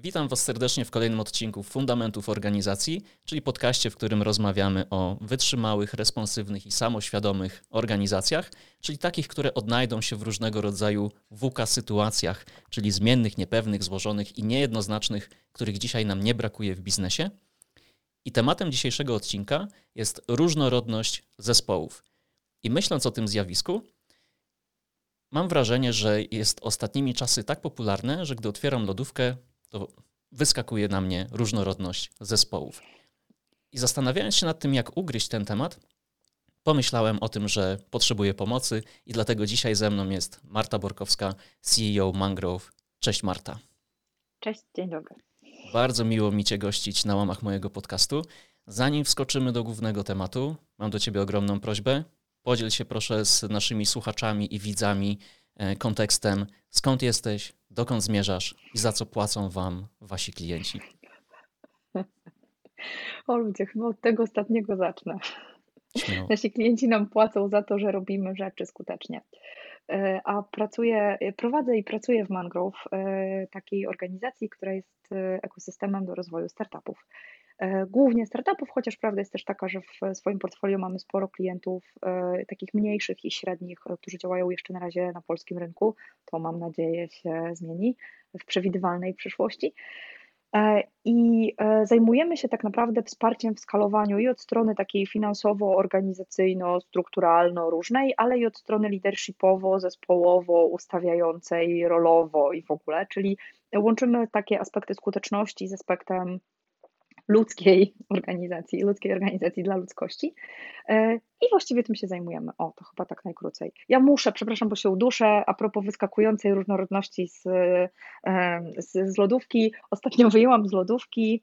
Witam Was serdecznie w kolejnym odcinku Fundamentów Organizacji, czyli podcaście, w którym rozmawiamy o wytrzymałych, responsywnych i samoświadomych organizacjach, czyli takich, które odnajdą się w różnego rodzaju WUKA sytuacjach, czyli zmiennych, niepewnych, złożonych i niejednoznacznych, których dzisiaj nam nie brakuje w biznesie. I tematem dzisiejszego odcinka jest różnorodność zespołów. I myśląc o tym zjawisku, mam wrażenie, że jest ostatnimi czasy tak popularne, że gdy otwieram lodówkę, to wyskakuje na mnie różnorodność zespołów. I zastanawiając się nad tym, jak ugryźć ten temat, pomyślałem o tym, że potrzebuję pomocy i dlatego dzisiaj ze mną jest Marta Borkowska, CEO Mangrove. Cześć Marta. Cześć, dzień dobry. Bardzo miło mi Cię gościć na łamach mojego podcastu. Zanim wskoczymy do głównego tematu, mam do Ciebie ogromną prośbę. Podziel się proszę z naszymi słuchaczami i widzami kontekstem, skąd jesteś, dokąd zmierzasz i za co płacą Wam Wasi klienci. O ludzie, chyba od tego ostatniego zacznę. Śmiało. Nasi klienci nam płacą za to, że robimy rzeczy skutecznie. E, a pracuję, prowadzę i pracuję w Mangrove, e, takiej organizacji, która jest ekosystemem do rozwoju startupów. E, głównie startupów, chociaż prawda jest też taka, że w swoim portfolio mamy sporo klientów e, takich mniejszych i średnich, e, którzy działają jeszcze na razie na polskim rynku. To mam nadzieję się zmieni w przewidywalnej przyszłości. I zajmujemy się tak naprawdę wsparciem w skalowaniu i od strony takiej finansowo-organizacyjno-strukturalno różnej, ale i od strony leadershipowo, zespołowo, ustawiającej, rolowo i w ogóle, czyli łączymy takie aspekty skuteczności z aspektem ludzkiej organizacji, ludzkiej organizacji dla ludzkości. E, I właściwie tym się zajmujemy. O, to chyba tak najkrócej. Ja muszę, przepraszam, bo się uduszę, a propos wyskakującej różnorodności z, e, z, z lodówki. Ostatnio wyjęłam z lodówki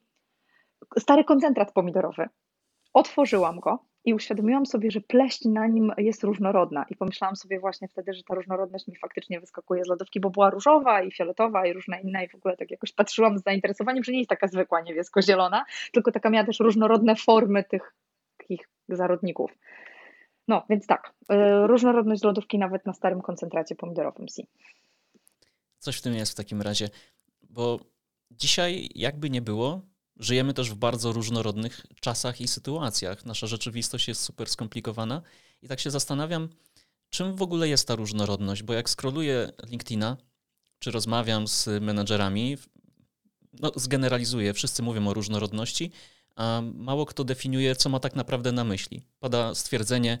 stary koncentrat pomidorowy. Otworzyłam go i uświadomiłam sobie, że pleśń na nim jest różnorodna. I pomyślałam sobie właśnie wtedy, że ta różnorodność mi faktycznie wyskakuje z lodówki, bo była różowa i fioletowa i różna inna i w ogóle tak jakoś patrzyłam z zainteresowaniem, że nie jest taka zwykła niebiesko-zielona, tylko taka miała też różnorodne formy tych takich zarodników. No, więc tak, yy, różnorodność lodówki nawet na starym koncentracie pomidorowym. Coś w tym jest w takim razie, bo dzisiaj jakby nie było, Żyjemy też w bardzo różnorodnych czasach i sytuacjach. Nasza rzeczywistość jest super skomplikowana i tak się zastanawiam, czym w ogóle jest ta różnorodność, bo jak scrolluję LinkedIna, czy rozmawiam z menedżerami, no zgeneralizuję, wszyscy mówią o różnorodności, a mało kto definiuje, co ma tak naprawdę na myśli. Pada stwierdzenie,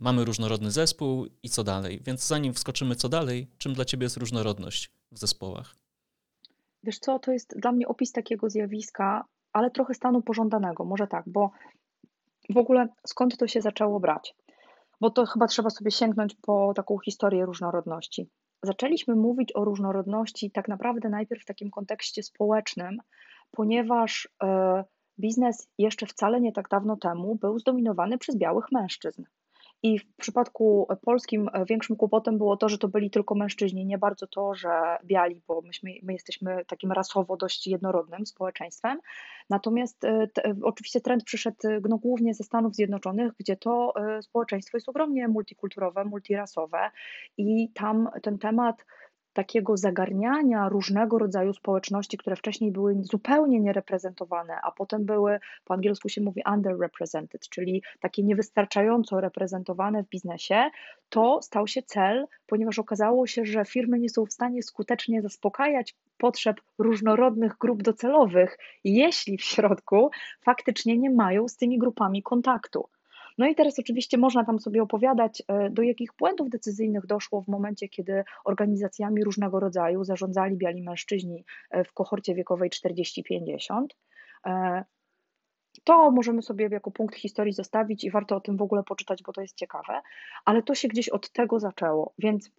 mamy różnorodny zespół i co dalej. Więc zanim wskoczymy co dalej, czym dla Ciebie jest różnorodność w zespołach? Wiesz co, to jest dla mnie opis takiego zjawiska, ale trochę stanu pożądanego, może tak, bo w ogóle skąd to się zaczęło brać? Bo to chyba trzeba sobie sięgnąć po taką historię różnorodności. Zaczęliśmy mówić o różnorodności tak naprawdę najpierw w takim kontekście społecznym, ponieważ e, biznes jeszcze wcale nie tak dawno temu był zdominowany przez białych mężczyzn. I w przypadku polskim e, większym kłopotem było to, że to byli tylko mężczyźni, nie bardzo to, że biali, bo myśmy, my jesteśmy takim rasowo dość jednorodnym społeczeństwem. Natomiast e, te, oczywiście trend przyszedł no, głównie ze Stanów Zjednoczonych, gdzie to e, społeczeństwo jest ogromnie multikulturowe, multirasowe i tam ten temat takiego zagarniania różnego rodzaju społeczności, które wcześniej były zupełnie niereprezentowane, a potem były, po angielsku się mówi underrepresented, czyli takie niewystarczająco reprezentowane w biznesie, to stał się cel, ponieważ okazało się, że firmy nie są w stanie skutecznie zaspokajać potrzeb różnorodnych grup docelowych, jeśli w środku faktycznie nie mają z tymi grupami kontaktu. No i teraz oczywiście można tam sobie opowiadać, e, do jakich błędów decyzyjnych doszło w momencie, kiedy organizacjami różnego rodzaju zarządzali biali mężczyźni e, w kohorcie wiekowej 40-50. E, to możemy sobie jako punkt historii zostawić i warto o tym w ogóle poczytać, bo to jest ciekawe, ale to się gdzieś od tego zaczęło. Więc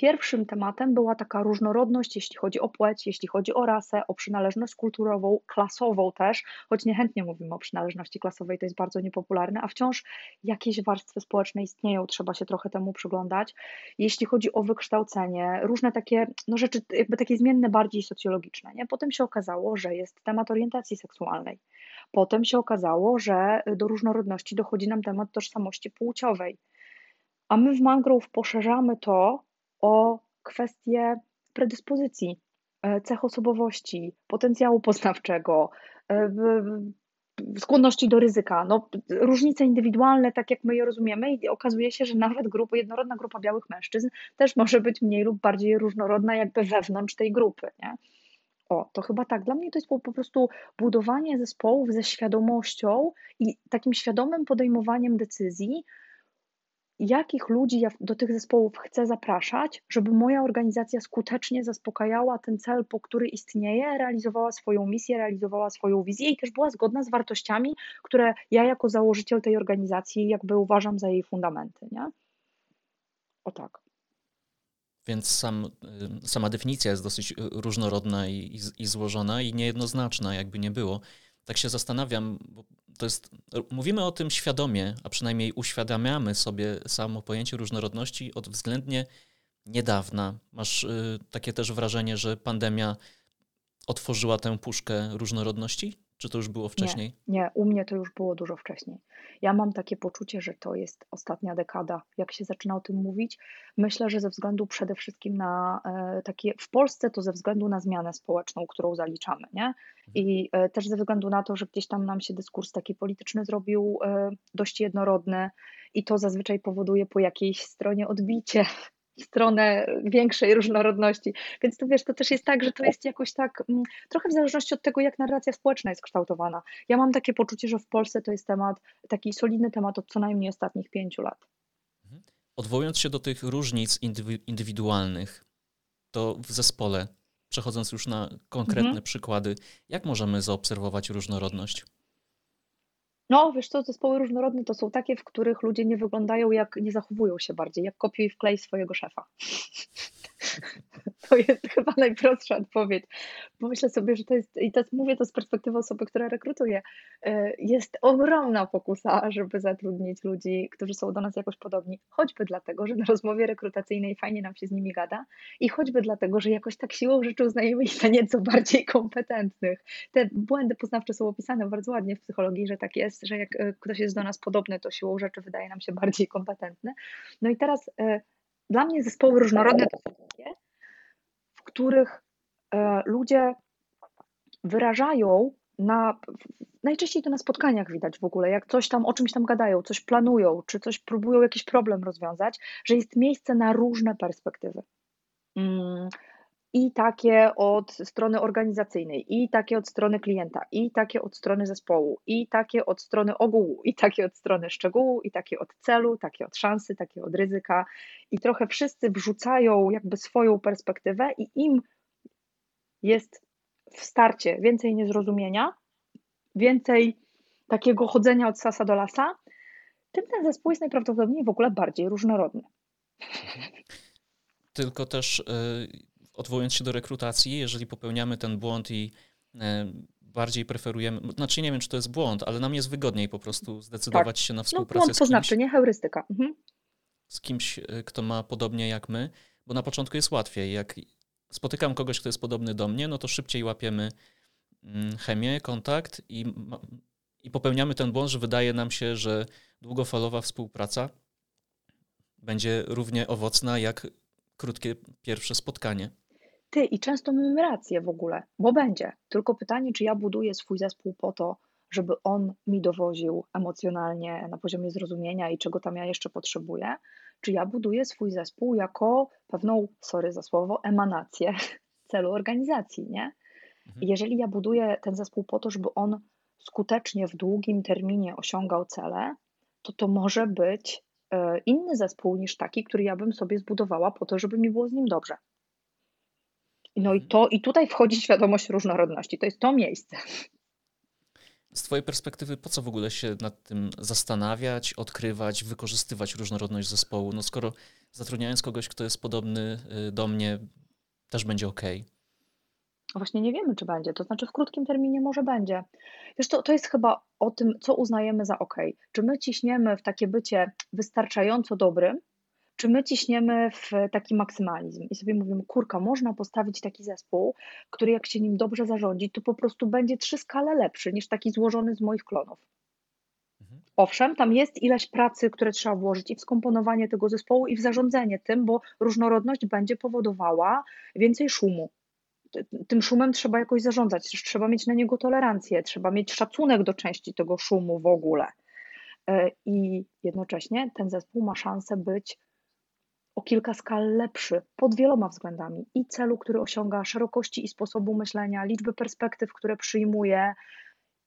Pierwszym tematem była taka różnorodność, jeśli chodzi o płeć, jeśli chodzi o rasę, o przynależność kulturową, klasową też, choć niechętnie mówimy o przynależności klasowej, to jest bardzo niepopularne, a wciąż jakieś warstwy społeczne istnieją, trzeba się trochę temu przyglądać. Jeśli chodzi o wykształcenie, różne takie no rzeczy, jakby takie zmienne bardziej socjologiczne. Nie? Potem się okazało, że jest temat orientacji seksualnej. Potem się okazało, że do różnorodności dochodzi nam temat tożsamości płciowej. A my w Mangrove poszerzamy to o kwestie predyspozycji. e, cech osobowości, potencjału poznawczego, e, skłonności do ryzyka, no, różnice indywidualne, tak jak my je rozumiemy, i okazuje się, że nawet grupa, jednorodna grupa białych mężczyzn też może być mniej lub bardziej różnorodna, jakby wewnątrz tej grupy. Nie? O, to chyba tak. Dla mnie to jest po, po prostu budowanie zespołów ze świadomością i takim świadomym podejmowaniem decyzji, jakich ludzi ja do tych zespołów chcę zapraszać, żeby moja organizacja skutecznie zaspokajała ten cel, po który istnieje, realizowała swoją misję, realizowała swoją wizję i też była zgodna z wartościami, które ja jako założyciel tej organizacji jakby uważam za jej fundamenty, nie? O tak. Więc sam, y, sama definicja jest dosyć y, różnorodna i, i, i złożona i niejednoznaczna, jakby nie było. Tak się zastanawiam, bo to jest, mówimy o tym świadomie, a przynajmniej uświadamiamy sobie samo pojęcie różnorodności od względnie niedawna. Masz y, takie też wrażenie, że pandemia otworzyła tę puszkę różnorodności? Czy to już było wcześniej? Nie, nie, u mnie to już było dużo wcześniej. Ja mam takie poczucie, że to jest ostatnia dekada, jak się zaczyna o tym mówić. Myślę, że ze względu przede wszystkim na e, takie, w Polsce to ze względu na zmianę społeczną, którą zaliczamy, nie? Mhm. I e, też ze względu na to, że gdzieś tam nam się dyskurs taki polityczny zrobił e, dość jednorodny i to zazwyczaj powoduje po jakiejś stronie odbicie stronę większej różnorodności. Więc to wiesz, to też jest tak, że to jest jakoś tak mm, trochę w zależności od tego, jak narracja społeczna jest kształtowana. Ja mam takie poczucie, że w Polsce to jest temat, taki solidny temat od co najmniej ostatnich pięciu lat. Mhm. Odwołując się do tych różnic indywidualnych, to w zespole, przechodząc już na konkretne mhm. przykłady, jak możemy zaobserwować różnorodność? No, wiesz co, zespoły różnorodne to są takie, w których ludzie nie wyglądają jak, nie zachowują się bardziej, jak kopiuj wklej swojego szefa. To jest chyba najprostsza odpowiedź. Bo myślę sobie, że to jest, i to mówię to z perspektywy osoby, która rekrutuje, e, jest ogromna pokusa, żeby zatrudnić ludzi, którzy są do nas jakoś podobni, choćby dlatego, że na rozmowie rekrutacyjnej fajnie nam się z nimi gada i choćby dlatego, że jakoś tak siłą rzeczy uznajemy ich za nieco bardziej kompetentnych. Te błędy poznawcze są opisane bardzo ładnie w psychologii, że tak jest, że jak e, ktoś jest do nas podobny, to siłą rzeczy wydaje nam się bardziej kompetentny. No i teraz e, dla mnie zespoły różnorodne to są takie, w których e, ludzie wyrażają na, najczęściej to na spotkaniach widać w ogóle, jak coś tam o czymś tam gadają, coś planują, czy coś próbują jakiś problem rozwiązać, że jest miejsce na różne perspektywy. I takie od strony organizacyjnej, i takie od strony klienta, i takie od strony zespołu, i takie od strony ogółu, i takie od strony szczegółu, i takie od celu, takie od szansy, takie od ryzyka. I trochę wszyscy wrzucają jakby swoją perspektywę, i im jest w starcie więcej niezrozumienia, więcej takiego chodzenia od sasa do lasa, tym ten zespół jest najprawdopodobniej w ogóle bardziej różnorodny. Tylko też. Yy odwołując się do rekrutacji, jeżeli popełniamy ten błąd i e, bardziej preferujemy, znaczy nie wiem, czy to jest błąd, ale nam jest wygodniej po prostu zdecydować tak. się na no, współpracę no, błąd z kimś. znaczy, nie heurystyka. Mhm. Z kimś, e, kto ma podobnie jak my, bo na początku jest łatwiej. Jak spotykam kogoś, kto jest podobny do mnie, no to szybciej łapiemy mm, chemię, kontakt i, i popełniamy ten błąd, że wydaje nam się, że długofalowa współpraca będzie równie owocna jak krótkie pierwsze spotkanie. Ty, i często mamy rację w ogóle, bo będzie. Tylko pytanie, czy ja buduję swój zespół po to, żeby on mi dowoził emocjonalnie na poziomie zrozumienia i czego tam ja jeszcze potrzebuję, czy ja buduję swój zespół jako pewną, sorry za słowo, emanację celu organizacji, nie? Mhm. Jeżeli ja buduję ten zespół po to, żeby on skutecznie w długim terminie osiągał cele, to to może być e, inny zespół niż taki, który ja bym sobie zbudowała po to, żeby mi było z nim dobrze. No i, mhm. to, i tutaj wchodzi świadomość różnorodności. To jest to miejsce. Z Twojej perspektywy, po co w ogóle się nad tym zastanawiać, odkrywać, wykorzystywać różnorodność zespołu? No skoro zatrudniając kogoś, kto jest podobny y, do mnie, też będzie ok. Właśnie nie wiemy, czy będzie. To znaczy, w krótkim terminie może będzie. Wiesz, to, to jest chyba o tym, co uznajemy za ok. Czy my ciśniemy w takie bycie wystarczająco dobrym, czy my ciśniemy w taki maksymalizm i sobie mówimy, kurka, można postawić taki zespół, który jak się nim dobrze zarządzi, to po prostu będzie trzy skale lepszy niż taki złożony z moich klonów. Mhm. Owszem, tam jest ileś pracy, które trzeba włożyć i w skomponowanie tego zespołu, i w zarządzanie tym, bo różnorodność będzie powodowała więcej szumu. tym szumem trzeba jakoś zarządzać, trzeba mieć na niego tolerancję, trzeba mieć szacunek do części tego szumu w ogóle. E, I jednocześnie ten zespół ma szansę być o kilka skal lepszy pod wieloma względami i celu, który osiąga, szerokości i sposobu myślenia, liczby perspektyw, które przyjmuje,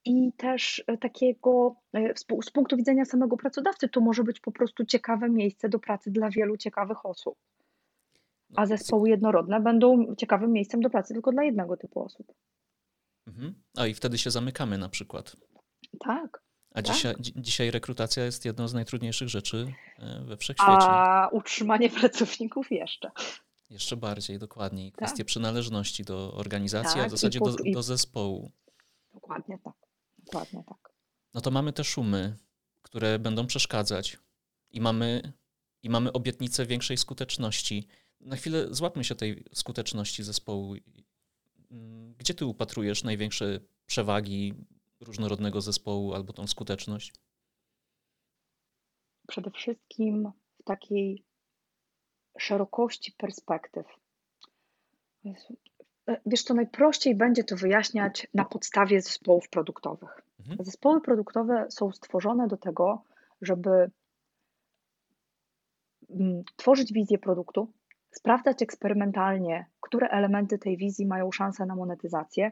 i też e, takiego e, z punktu widzenia samego pracodawcy, to może być po prostu ciekawe miejsce do pracy dla wielu ciekawych osób. A no, zespoły jednorodne będą ciekawym miejscem do pracy tylko dla jednego typu osób. Mhm. A i wtedy się zamykamy na przykład. Tak. A tak? Dzisiaj, dzisiaj rekrutacja jest jedną z najtrudniejszych rzeczy e, we wszechświecie. A utrzymanie pracowników jeszcze. Jeszcze bardziej, dokładniej. Kwestie tak. przynależności do organizacji, tak, a w zasadzie do, do zespołu. Dokładnie tak. Dokładnie tak. No to mamy te szumy, które będą przeszkadzać i mamy, i mamy obietnicę większej skuteczności. Na chwilę złapmy się tej skuteczności zespołu. Gdzie ty upatrujesz największe przewagi różnorodnego zespołu albo tą skuteczność? Przede wszystkim w takiej szerokości perspektyw. E, wiesz, to najprościej będzie to wyjaśniać na podstawie zespołów produktowych. Mhm. Zespoły produktowe są stworzone do tego, żeby mm, tworzyć wizję produktu, sprawdzać eksperymentalnie, które elementy tej wizji mają szansę na monetyzację,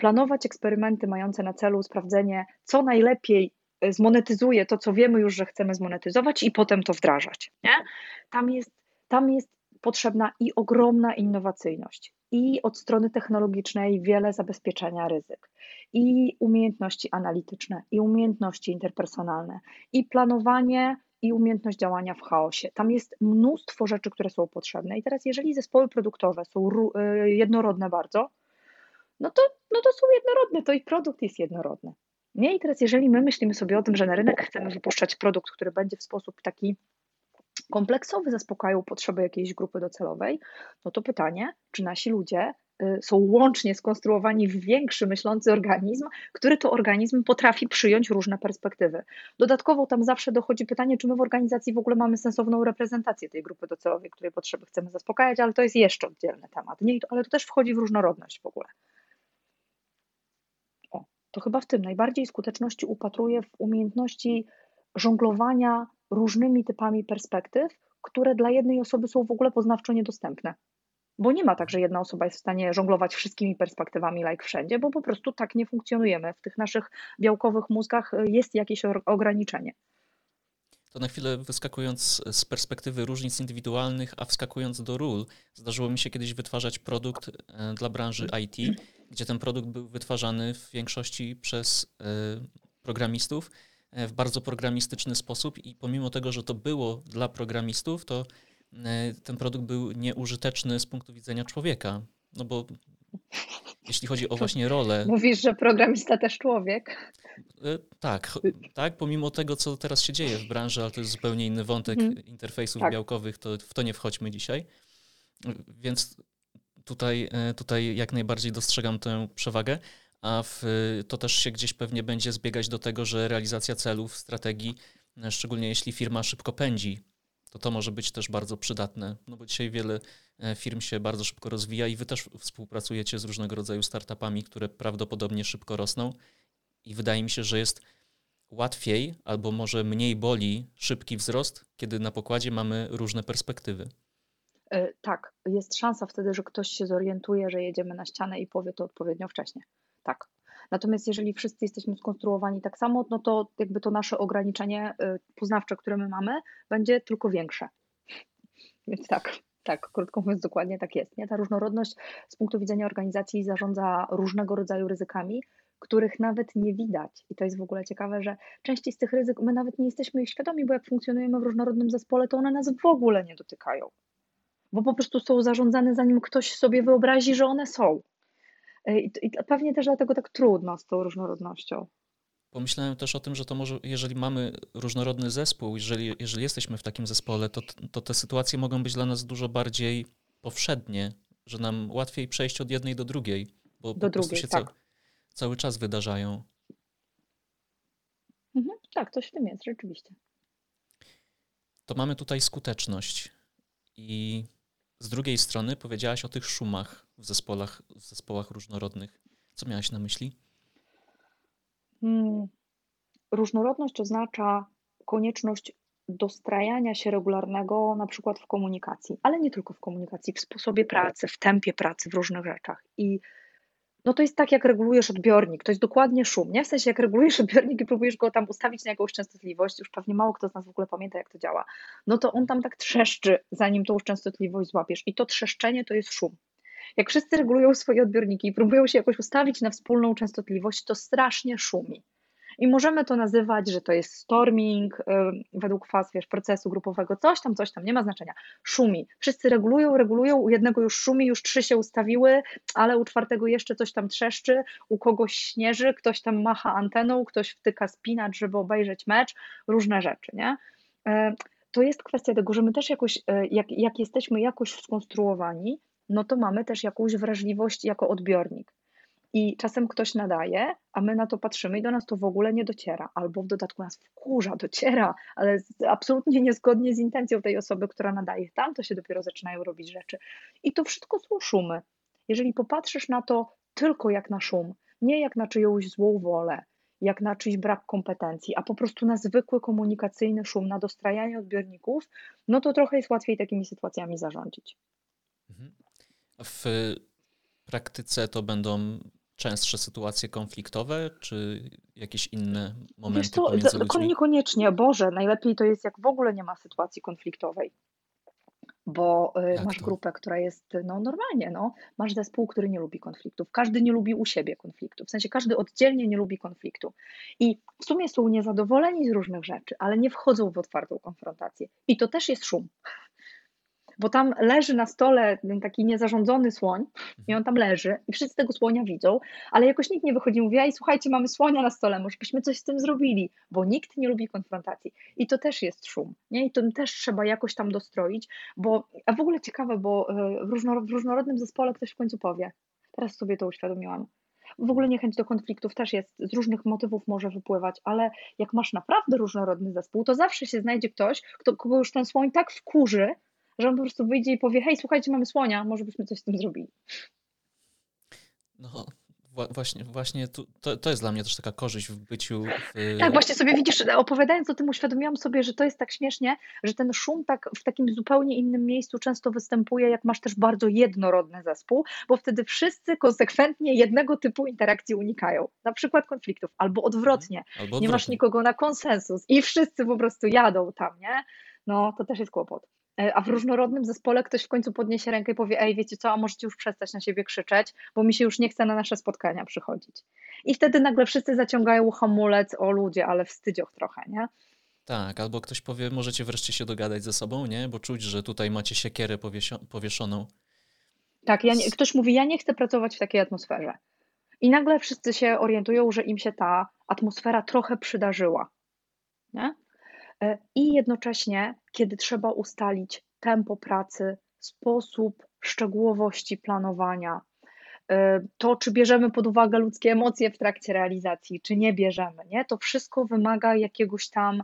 planować eksperymenty mające na celu sprawdzenie, co najlepiej e, zmonetyzuje to, co wiemy już, że chcemy zmonetyzować, i potem to wdrażać. Nie? Tam, jest, tam jest potrzebna i ogromna innowacyjność, i od strony technologicznej wiele zabezpieczenia ryzyk, i umiejętności analityczne, i umiejętności interpersonalne, i planowanie, i umiejętność działania w chaosie. Tam jest mnóstwo rzeczy, które są potrzebne. I teraz, jeżeli zespoły produktowe są y, jednorodne bardzo, no to, no to są jednorodne, to i produkt jest jednorodny. Nie? I teraz, jeżeli my myślimy sobie o tym, że na rynek chcemy wypuszczać produkt, który będzie w sposób taki kompleksowy zaspokajał potrzeby jakiejś grupy docelowej, no to pytanie, czy nasi ludzie y, są łącznie skonstruowani w większy myślący organizm, który to organizm potrafi przyjąć różne perspektywy. Dodatkowo tam zawsze dochodzi pytanie, czy my w organizacji w ogóle mamy sensowną reprezentację tej grupy docelowej, której potrzeby chcemy zaspokajać, ale to jest jeszcze oddzielny temat. Nie, ale to też wchodzi w różnorodność w ogóle. To chyba w tym najbardziej skuteczności upatruję w umiejętności żonglowania różnymi typami perspektyw, które dla jednej osoby są w ogóle poznawczo niedostępne. Bo nie ma tak, że jedna osoba jest w stanie żonglować wszystkimi perspektywami, like wszędzie, bo po prostu tak nie funkcjonujemy. W tych naszych białkowych mózgach y, jest jakieś ograniczenie. To na chwilę wyskakując z perspektywy różnic indywidualnych, a wskakując do ról, zdarzyło mi się kiedyś wytwarzać produkt e, dla branży IT, gdzie ten produkt był wytwarzany w większości przez e, programistów E, w bardzo programistyczny sposób i pomimo tego, że to było dla programistów, to ten produkt był nieużyteczny z punktu widzenia człowieka. No bo jeśli chodzi o właśnie rolę. Mówisz, że programista też człowiek? E, tak, tak, pomimo tego, co teraz się dzieje w branży, ale to jest zupełnie inny wątek hmm. interfejsów tak. białkowych, to w to nie wchodźmy dzisiaj. Więc tutaj, tutaj jak najbardziej dostrzegam tę przewagę a w, to też się gdzieś pewnie będzie zbiegać do tego, że realizacja celów, strategii, szczególnie jeśli firma szybko pędzi, to to może być też bardzo przydatne, no bo dzisiaj wiele firm się bardzo szybko rozwija i wy też współpracujecie z różnego rodzaju startupami, które prawdopodobnie szybko rosną i wydaje mi się, że jest łatwiej albo może mniej boli szybki wzrost, kiedy na pokładzie mamy różne perspektywy. E, tak, jest szansa wtedy, że ktoś się zorientuje, że jedziemy na ścianę i powie to odpowiednio wcześnie tak. Natomiast jeżeli wszyscy jesteśmy skonstruowani tak samo, no to jakby to nasze ograniczenie y, poznawcze, które my mamy, będzie tylko większe. Więc tak, tak, krótko mówiąc, dokładnie tak jest. Nie? Ta różnorodność z punktu widzenia organizacji zarządza różnego rodzaju ryzykami, których nawet nie widać. I to jest w ogóle ciekawe, że części z tych ryzyk my nawet nie jesteśmy ich świadomi, bo jak funkcjonujemy w różnorodnym zespole, to one nas w ogóle nie dotykają. Bo po prostu są zarządzane, zanim ktoś sobie wyobrazi, że one są. I, I pewnie też dlatego tak trudno z tą różnorodnością. Pomyślałem też o tym, że to może, jeżeli mamy różnorodny zespół, jeżeli, jeżeli jesteśmy w takim zespole, to, to te sytuacje mogą być dla nas dużo bardziej powszednie, że nam łatwiej przejść od jednej do drugiej, bo do po drugiej, się tak. ca, cały czas wydarzają. Mhm, tak, coś w tym jest, rzeczywiście. To mamy tutaj skuteczność i z drugiej strony powiedziałaś o tych szumach w zespołach, w zespołach różnorodnych. Co miałaś na myśli? Hmm. Różnorodność oznacza konieczność dostrajania się regularnego, na przykład w komunikacji, ale nie tylko w komunikacji, w sposobie pracy, w tempie pracy, w różnych rzeczach. I no to jest tak, jak regulujesz odbiornik, to jest dokładnie szum, nie? W sensie, jak regulujesz odbiornik i próbujesz go tam ustawić na jakąś częstotliwość, już pewnie mało kto z nas w ogóle pamięta, jak to działa, no to on tam tak trzeszczy, zanim tą częstotliwość złapiesz. I to trzeszczenie to jest szum. Jak wszyscy regulują swoje odbiorniki i próbują się jakoś ustawić na wspólną częstotliwość, to strasznie szumi. I możemy to nazywać, że to jest storming, według faz, wiesz, procesu grupowego, coś tam, coś tam, nie ma znaczenia. Szumi. Wszyscy regulują, regulują, u jednego już szumi, już trzy się ustawiły, ale u czwartego jeszcze coś tam trzeszczy, u kogoś śnieży, ktoś tam macha anteną, ktoś wtyka spinacz, żeby obejrzeć mecz, różne rzeczy, nie? E, to jest kwestia tego, że my też jakoś, e, jak, jak jesteśmy jakoś skonstruowani, no to mamy też jakąś wrażliwość jako odbiornik. I czasem ktoś nadaje, a my na to patrzymy i do nas to w ogóle nie dociera, albo w dodatku nas wkurza, dociera, ale absolutnie niezgodnie z intencją tej osoby, która nadaje. Tam to się dopiero zaczynają robić rzeczy. I to wszystko są szumy. Jeżeli popatrzysz na to tylko jak na szum, nie jak na czyjąś złą wolę, jak na czyjś brak kompetencji, a po prostu na zwykły komunikacyjny szum, na dostrajanie odbiorników, no to trochę jest łatwiej takimi sytuacjami zarządzić. Mhm. W praktyce to będą częstsze sytuacje konfliktowe, czy jakieś inne momenty Wiesz co, pomiędzy ludźmi? Niekoniecznie, Boże, najlepiej to jest jak w ogóle nie ma sytuacji konfliktowej. Bo y, jak masz to? grupę, która jest no, normalnie, no, masz zespół, który nie lubi konfliktów. Każdy nie lubi u siebie konfliktu. W sensie każdy oddzielnie nie lubi konfliktu. I w sumie są niezadowoleni z różnych rzeczy, ale nie wchodzą w otwartą konfrontację. I to też jest szum bo tam leży na stole taki niezarządzony słoń i on tam leży i wszyscy tego słonia widzą, ale jakoś nikt nie wychodzi i mówi, ej słuchajcie, mamy słonia na stole, może byśmy coś z tym zrobili, bo nikt nie lubi konfrontacji. I to też jest szum, nie? I to też trzeba jakoś tam dostroić, bo, a w ogóle ciekawe, bo e, w, różnor w różnorodnym zespole ktoś w końcu powie, teraz sobie to uświadomiłam, w ogóle niechęć do konfliktów też jest, z różnych motywów może wypływać, ale jak masz naprawdę różnorodny zespół, to zawsze się znajdzie ktoś, kto, kogo już ten słoń tak wkurzy, że on po prostu wyjdzie i powie, hej, słuchajcie, mamy słonia, może byśmy coś z tym zrobili. No, właśnie, właśnie tu, to, to jest dla mnie też taka korzyść w byciu. W... Tak, właśnie sobie widzisz, opowiadając o tym, uświadomiłam sobie, że to jest tak śmiesznie, że ten szum tak w takim zupełnie innym miejscu często występuje, jak masz też bardzo jednorodny zespół, bo wtedy wszyscy konsekwentnie jednego typu interakcji unikają, na przykład konfliktów, albo odwrotnie. Albo odwrotnie. Nie masz nikogo na konsensus i wszyscy po prostu jadą tam, nie? No, to też jest kłopot. E, a w różnorodnym zespole ktoś w końcu podniesie rękę i powie, ej, wiecie co, a możecie już przestać na siebie krzyczeć, bo mi się już nie chce na nasze spotkania przychodzić. I wtedy nagle wszyscy zaciągają hamulec, o ludzie, ale wstydzioch trochę, nie? Tak, albo ktoś powie, możecie wreszcie się dogadać ze sobą, nie? Bo czuć, że tutaj macie siekierę powieszoną. Tak, ja nie, ktoś mówi, ja nie chcę pracować w takiej atmosferze. I nagle wszyscy się orientują, że im się ta atmosfera trochę przydarzyła. Nie? E, i jednocześnie, kiedy trzeba ustalić tempo pracy, sposób szczegółowości planowania, e, to czy bierzemy pod uwagę ludzkie emocje w trakcie realizacji, czy nie bierzemy, nie? To wszystko wymaga jakiegoś tam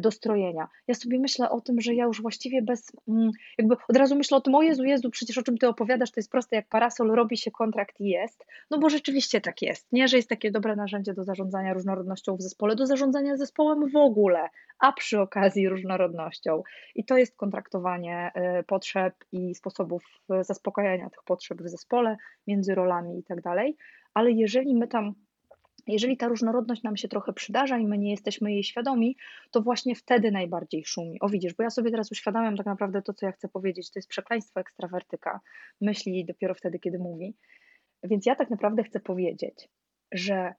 dostrojenia. Ja sobie myślę o tym, że ja już właściwie bez, mm, jakby od razu myślę o tym, o Jezu, Jezu, przecież o czym Ty opowiadasz, to jest proste jak parasol, robi się kontrakt i jest, no bo rzeczywiście tak jest, nie, że jest takie dobre narzędzie do zarządzania różnorodnością w zespole, do zarządzania zespołem w ogóle, a przy okazji różnorodnością. I to jest kontraktowanie e, potrzeb i sposobów e, zaspokajania tych potrzeb w zespole, między rolami i tak dalej, ale jeżeli my tam jeżeli ta różnorodność nam się trochę przydarza i my nie jesteśmy jej świadomi, to właśnie wtedy najbardziej szumi. O widzisz, bo ja sobie teraz uświadamiam tak naprawdę to, co ja chcę powiedzieć. To jest przekleństwo ekstrawertyka. Myśli dopiero wtedy, kiedy mówi. Więc ja tak naprawdę chcę powiedzieć, że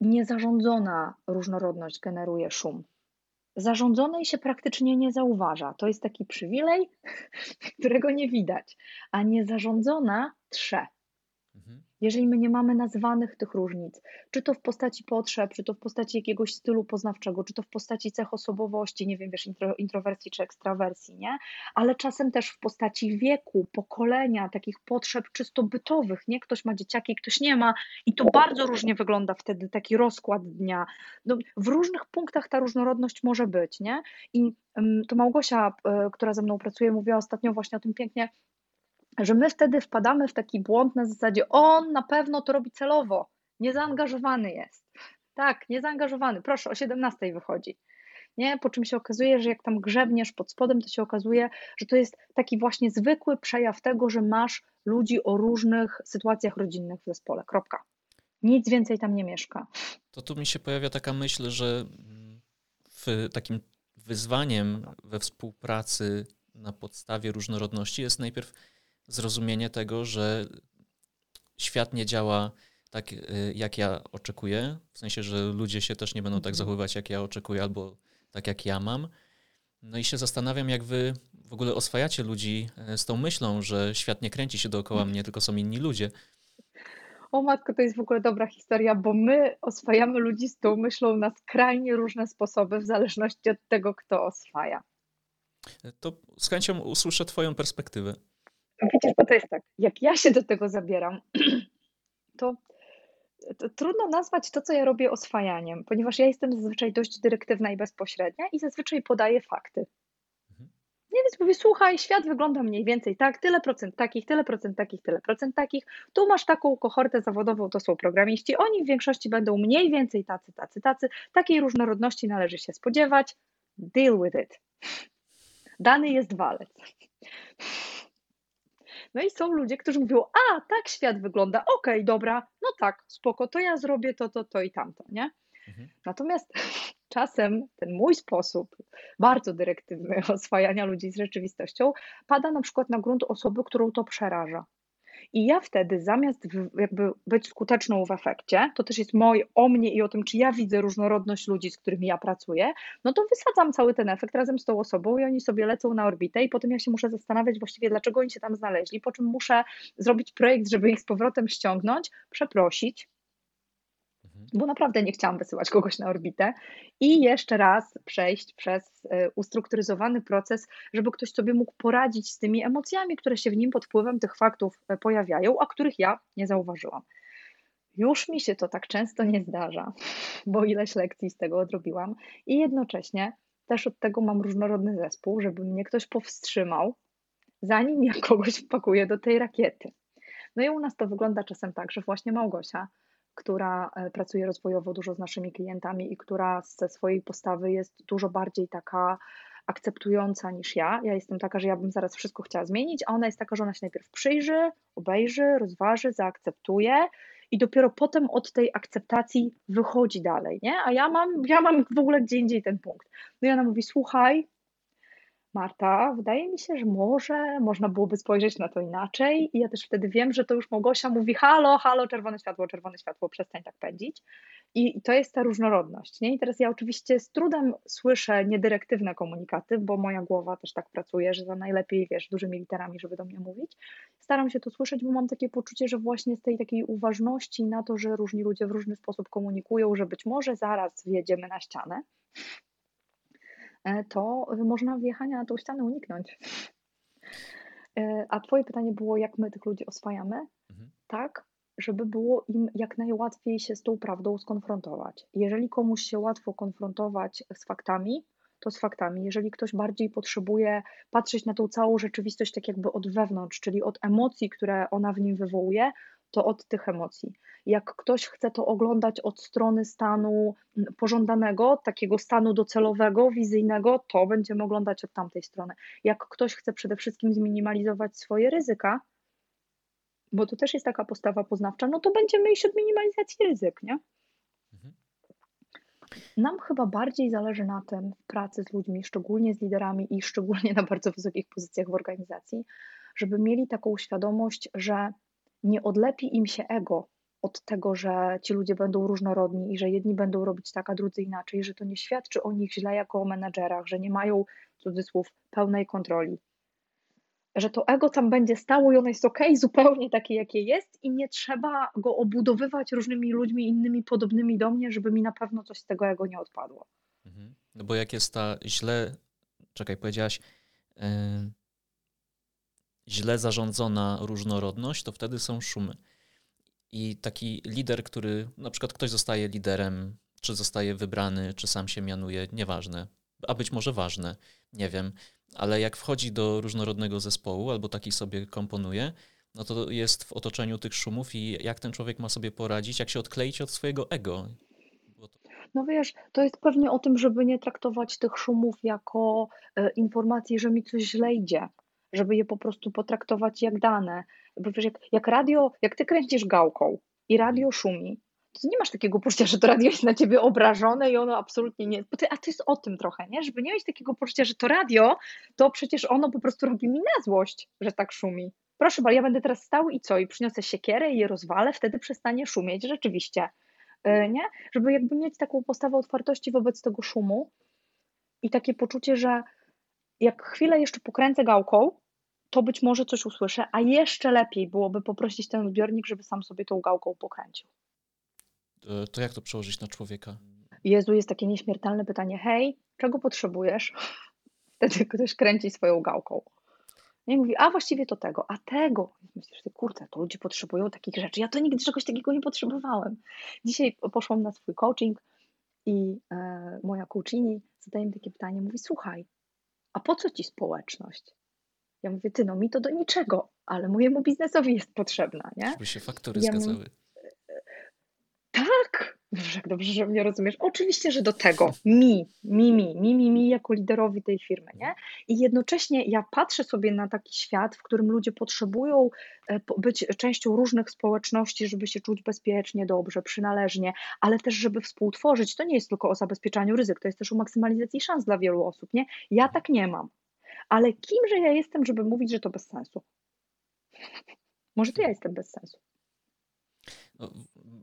niezarządzona różnorodność generuje szum. Zarządzonej się praktycznie nie zauważa. To jest taki przywilej, którego nie widać, a niezarządzona trze. Mhm jeżeli my nie mamy nazwanych tych różnic, czy to w postaci potrzeb, czy to w postaci jakiegoś stylu poznawczego, czy to w postaci cech osobowości, nie wiem, wiesz, intro, introwersji czy ekstrawersji, nie? Ale czasem też w postaci wieku, pokolenia, takich potrzeb czysto bytowych, nie? Ktoś ma dzieciaki, ktoś nie ma i to bardzo różnie wygląda wtedy taki rozkład dnia. No, w różnych punktach ta różnorodność może być, nie? I to Małgosia, e, która ze mną pracuje, mówiła ostatnio właśnie o tym pięknie, że my wtedy wpadamy w taki błąd na zasadzie, on na pewno to robi celowo, niezaangażowany jest. Tak, niezaangażowany, proszę, o 17 wychodzi. Nie? Po czym się okazuje, że jak tam grzebniesz pod spodem, to się okazuje, że to jest taki właśnie zwykły przejaw tego, że masz ludzi o różnych sytuacjach rodzinnych w zespole. Kropka. Nic więcej tam nie mieszka. To tu mi się pojawia taka myśl, że w takim wyzwaniem we współpracy na podstawie różnorodności jest najpierw zrozumienie tego, że świat nie działa tak, y, jak ja oczekuję. W sensie, że ludzie się też nie będą tak mhm. zachowywać, jak ja oczekuję, albo tak, jak ja mam. No i się zastanawiam, jak wy w ogóle oswajacie ludzi e, z tą myślą, że świat nie kręci się dookoła mnie, tylko są inni ludzie. O matko, to jest w ogóle dobra historia, bo my oswajamy ludzi z tą myślą na skrajnie różne sposoby, w zależności od tego, kto oswaja. To z chęcią usłyszę Twoją perspektywę. Widzisz, bo to jest tak, jak ja się do tego zabieram, to, to, trudno nazwać to, co ja robię oswajaniem, ponieważ ja jestem zazwyczaj dość dyrektywna i bezpośrednia i zazwyczaj podaję fakty. Nie, więc mówię, słuchaj, świat wygląda mniej więcej tak, tyle procent takich, tyle procent takich, tyle procent takich. Tu masz taką kohortę zawodową, to są programiści. Oni w większości będą mniej więcej tacy, tacy, tacy. Takiej różnorodności należy się spodziewać. Deal with it. Dany jest walec. No i są ludzie, którzy mówią, a tak świat wygląda, okej, okay, dobra, no tak, spoko, to ja zrobię to, to, to i tamto, nie? Mhm. Natomiast czasem ten mój sposób, bardzo dyrektywny oswajania ludzi z rzeczywistością, pada na przykład na grunt osoby, którą to przeraża. I ja wtedy zamiast jakby być skuteczną w efekcie, to też jest moje o mnie i o tym, czy ja widzę różnorodność ludzi, z którymi ja pracuję, no to wysadzam cały ten efekt razem z tą osobą i oni sobie lecą na orbitę i potem ja się muszę zastanawiać właściwie, dlaczego oni się tam znaleźli, po czym muszę zrobić projekt, żeby ich z powrotem ściągnąć, przeprosić, bo naprawdę nie chciałam wysyłać kogoś na orbitę i jeszcze raz przejść przez e, ustrukturyzowany proces, żeby ktoś sobie mógł poradzić z tymi emocjami, które się w nim pod wpływem tych faktów e, pojawiają, a których ja nie zauważyłam. Już mi się to tak często nie zdarza, bo ileś lekcji z tego odrobiłam i jednocześnie też od tego mam różnorodny zespół, żeby mnie ktoś powstrzymał, zanim ja kogoś wpakuję do tej rakiety. No i u nas to wygląda czasem tak, że właśnie Małgosia która e, pracuje rozwojowo dużo z naszymi klientami i która ze swojej postawy jest dużo bardziej taka akceptująca niż ja. Ja jestem taka, że ja bym zaraz wszystko chciała zmienić, a ona jest taka, że ona się najpierw przyjrzy, obejrzy, rozważy, zaakceptuje i dopiero potem od tej akceptacji wychodzi dalej, nie? A ja mam, ja mam w ogóle gdzie indziej ten punkt. No i ona mówi, słuchaj, Marta, wydaje mi się, że może można byłoby spojrzeć na to inaczej. I ja też wtedy wiem, że to już Małgosia mówi: halo, halo, czerwone światło, czerwone światło, przestań tak pędzić. I to jest ta różnorodność. Nie? I teraz ja oczywiście z trudem słyszę niedyrektywne komunikaty, bo moja głowa też tak pracuje, że za najlepiej, wiesz, dużymi literami, żeby do mnie mówić. Staram się to słyszeć, bo mam takie poczucie, że właśnie z tej takiej uważności na to, że różni ludzie w różny sposób komunikują, że być może zaraz wjedziemy na ścianę to można wjechania na tą ścianę uniknąć. E, a Twoje pytanie było, jak my tych ludzi oswajamy? Mhm. Tak, żeby było im jak najłatwiej się z tą prawdą skonfrontować. Jeżeli komuś się łatwo konfrontować z faktami, to z faktami. Jeżeli ktoś bardziej potrzebuje patrzeć na tą całą rzeczywistość tak jakby od wewnątrz, czyli od emocji, które ona w nim wywołuje, to od tych emocji. Jak ktoś chce to oglądać od strony stanu pożądanego, takiego stanu docelowego, wizyjnego, to będziemy oglądać od tamtej strony. Jak ktoś chce przede wszystkim zminimalizować swoje ryzyka, bo to też jest taka postawa poznawcza, no to będziemy iść od minimalizacji ryzyk, nie? Mhm. Nam chyba bardziej zależy na tym w pracy z ludźmi, szczególnie z liderami i szczególnie na bardzo wysokich pozycjach w organizacji, żeby mieli taką świadomość, że nie odlepi im się ego od tego, że ci ludzie będą różnorodni i że jedni będą robić tak, a drudzy inaczej, że to nie świadczy o nich źle jako o menedżerach, że nie mają, cudzysłów, pełnej kontroli. Że to ego tam będzie stało i ono jest ok, zupełnie takie, jakie jest, i nie trzeba go obudowywać różnymi ludźmi innymi podobnymi do mnie, żeby mi na pewno coś z tego ego nie odpadło. Mhm. No bo jak jest ta źle, czekaj, powiedziałaś, yy, źle zarządzona różnorodność, to wtedy są szumy. I taki lider, który na przykład ktoś zostaje liderem, czy zostaje wybrany, czy sam się mianuje, nieważne, a być może ważne, nie wiem. ale jak wchodzi do różnorodnego zespołu albo taki sobie komponuje, no to jest w otoczeniu tych szumów i jak ten człowiek ma sobie poradzić, jak się odkleić od swojego ego. No wiesz, to jest pewnie o tym, żeby nie traktować tych szumów jako e, informacji, że mi coś źle idzie, żeby je po prostu potraktować jak dane. Bo wiesz, jak, jak radio, jak ty kręcisz gałką i radio szumi, to nie masz takiego poczucia, że to radio jest na ciebie obrażone i ono absolutnie nie. A to jest o tym trochę, nie? Żeby nie mieć takiego poczucia, że to radio, to przecież ono po prostu robi mi na złość, że tak szumi. Proszę bardzo, ja będę teraz stał i co? I przyniosę siekierę i je rozwalę, wtedy przestanie szumieć rzeczywiście. E, nie? Żeby jakby mieć taką postawę otwartości wobec tego szumu i takie poczucie, że jak chwilę jeszcze pokręcę gałką, to być może coś usłyszę, a jeszcze lepiej byłoby poprosić ten odbiornik, żeby sam sobie tą gałką pokręcił. E, to jak to przełożyć na człowieka? Jezu, jest takie nieśmiertelne pytanie. Hej, czego potrzebujesz? Wtedy ktoś kręci swoją gałką. Nie mówi, a właściwie to tego, a tego. Myślisz, że kurde, to ludzie potrzebują takich rzeczy. Ja to nigdy czegoś takiego nie potrzebowałem. Dzisiaj poszłam na swój coaching i e, moja coachini zadaje mi takie pytanie, mówi, słuchaj, a po co ci społeczność? Ja mówię, ty, no mi to do niczego, ale mojemu biznesowi jest potrzebna, nie? Żeby się faktury ja zgadzały. Jak dobrze, że mnie rozumiesz. Oczywiście, że do tego mi, mi, mi, mi, mi, mi jako liderowi tej firmy, nie? I jednocześnie ja patrzę sobie na taki świat, w którym ludzie potrzebują e, być częścią różnych społeczności, żeby się czuć bezpiecznie, dobrze, przynależnie, ale też, żeby współtworzyć. To nie jest tylko o zabezpieczaniu ryzyk, to jest też o maksymalizacji szans dla wielu osób, nie? Ja tak nie mam. Ale kimże ja jestem, żeby mówić, że to bez sensu? Może to ja jestem bez sensu. No,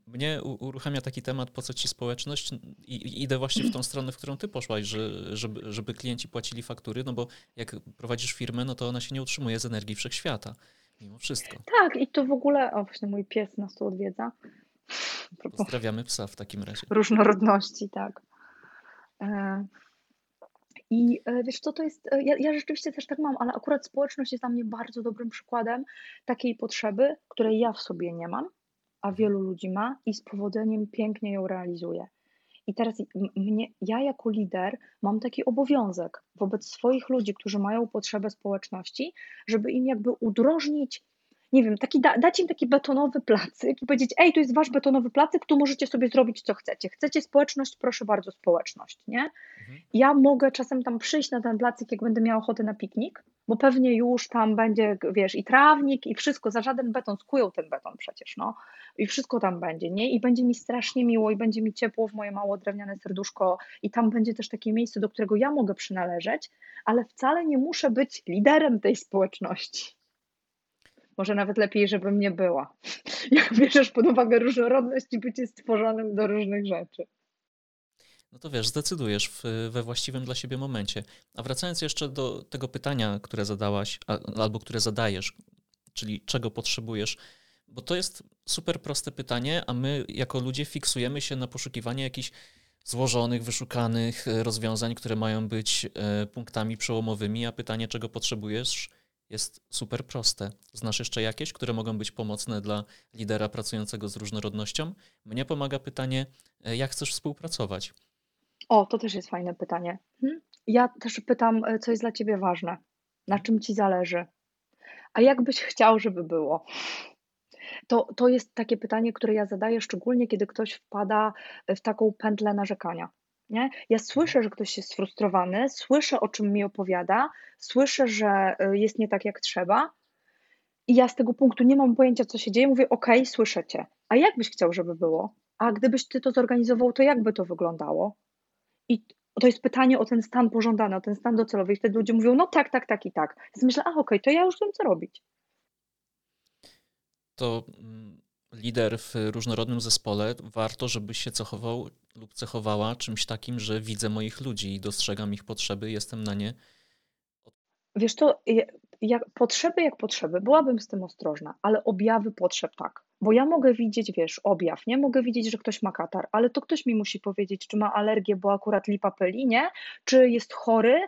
mnie uruchamia taki temat, po co ci społeczność i idę właśnie w tą stronę, w którą ty poszłaś, że, żeby, żeby klienci płacili faktury, no bo jak prowadzisz firmę, no to ona się nie utrzymuje z energii wszechświata, mimo wszystko. Tak i to w ogóle, o właśnie mój pies nas tu odwiedza. Pozdrawiamy psa w takim razie. Różnorodności, tak. E, I e, wiesz co, to jest, e, ja, ja rzeczywiście też tak mam, ale akurat społeczność jest dla mnie bardzo dobrym przykładem takiej potrzeby, której ja w sobie nie mam a wielu ludzi ma i z powodzeniem pięknie ją realizuje. I teraz mnie, ja jako lider mam taki obowiązek wobec swoich ludzi, którzy mają potrzebę społeczności, żeby im jakby udrożnić nie wiem, taki, da, dać im taki betonowy placyk i powiedzieć, ej, to jest wasz betonowy placyk, tu możecie sobie zrobić co chcecie. Chcecie społeczność, proszę bardzo, społeczność, nie? Mhm. Ja mogę czasem tam przyjść na ten placyk, jak będę miała ochotę na piknik, bo pewnie już tam będzie, wiesz, i trawnik, i wszystko, za żaden beton, skują ten beton przecież, no. I wszystko tam będzie, nie? I będzie mi strasznie miło, i będzie mi ciepło w moje mało drewniane serduszko, i tam będzie też takie miejsce, do którego ja mogę przynależeć, ale wcale nie muszę być liderem tej społeczności. Może nawet lepiej, żebym nie była. Jak bierzesz pod uwagę różnorodność i bycie stworzonym do różnych rzeczy. No to wiesz, zdecydujesz w, we właściwym dla siebie momencie. A wracając jeszcze do tego pytania, które zadałaś, albo które zadajesz, czyli czego potrzebujesz, bo to jest super proste pytanie, a my jako ludzie fiksujemy się na poszukiwanie jakichś złożonych, wyszukanych e, rozwiązań, które mają być e, punktami przełomowymi, a pytanie, czego potrzebujesz, jest super proste. Znasz jeszcze jakieś, które mogą być pomocne dla lidera pracującego z różnorodnością? Mnie pomaga pytanie, e, jak chcesz współpracować? O, to też jest fajne pytanie. Hmm? Ja też pytam, e, co jest dla ciebie ważne, na czym ci zależy, a jak byś chciał, żeby było? To, to jest takie pytanie, które ja zadaję szczególnie, kiedy ktoś wpada w taką pętlę narzekania. Nie? Ja słyszę, że ktoś jest sfrustrowany, słyszę, o czym mi opowiada, słyszę, że y, jest nie tak, jak trzeba, i ja z tego punktu nie mam pojęcia, co się dzieje. Mówię, OK, słyszę cię. A jak byś chciał, żeby było? A gdybyś ty to zorganizował, to jak by to wyglądało? I to jest pytanie o ten stan pożądany, o ten stan docelowy. I wtedy ludzie mówią, no tak, tak, tak i tak. Więc myślę, a okej, okay, to ja już wiem, co robić. To mm, lider w różnorodnym zespole, warto, żeby się cechował lub cechowała czymś takim, że widzę moich ludzi i dostrzegam ich potrzeby, jestem na nie. Wiesz to, jak, potrzeby jak potrzeby, byłabym z tym ostrożna, ale objawy potrzeb tak. Bo ja mogę widzieć, wiesz, objaw, nie? Mogę widzieć, że ktoś ma katar, ale to ktoś mi musi powiedzieć, czy ma alergię, bo akurat lipa pyli, nie? Czy jest chory,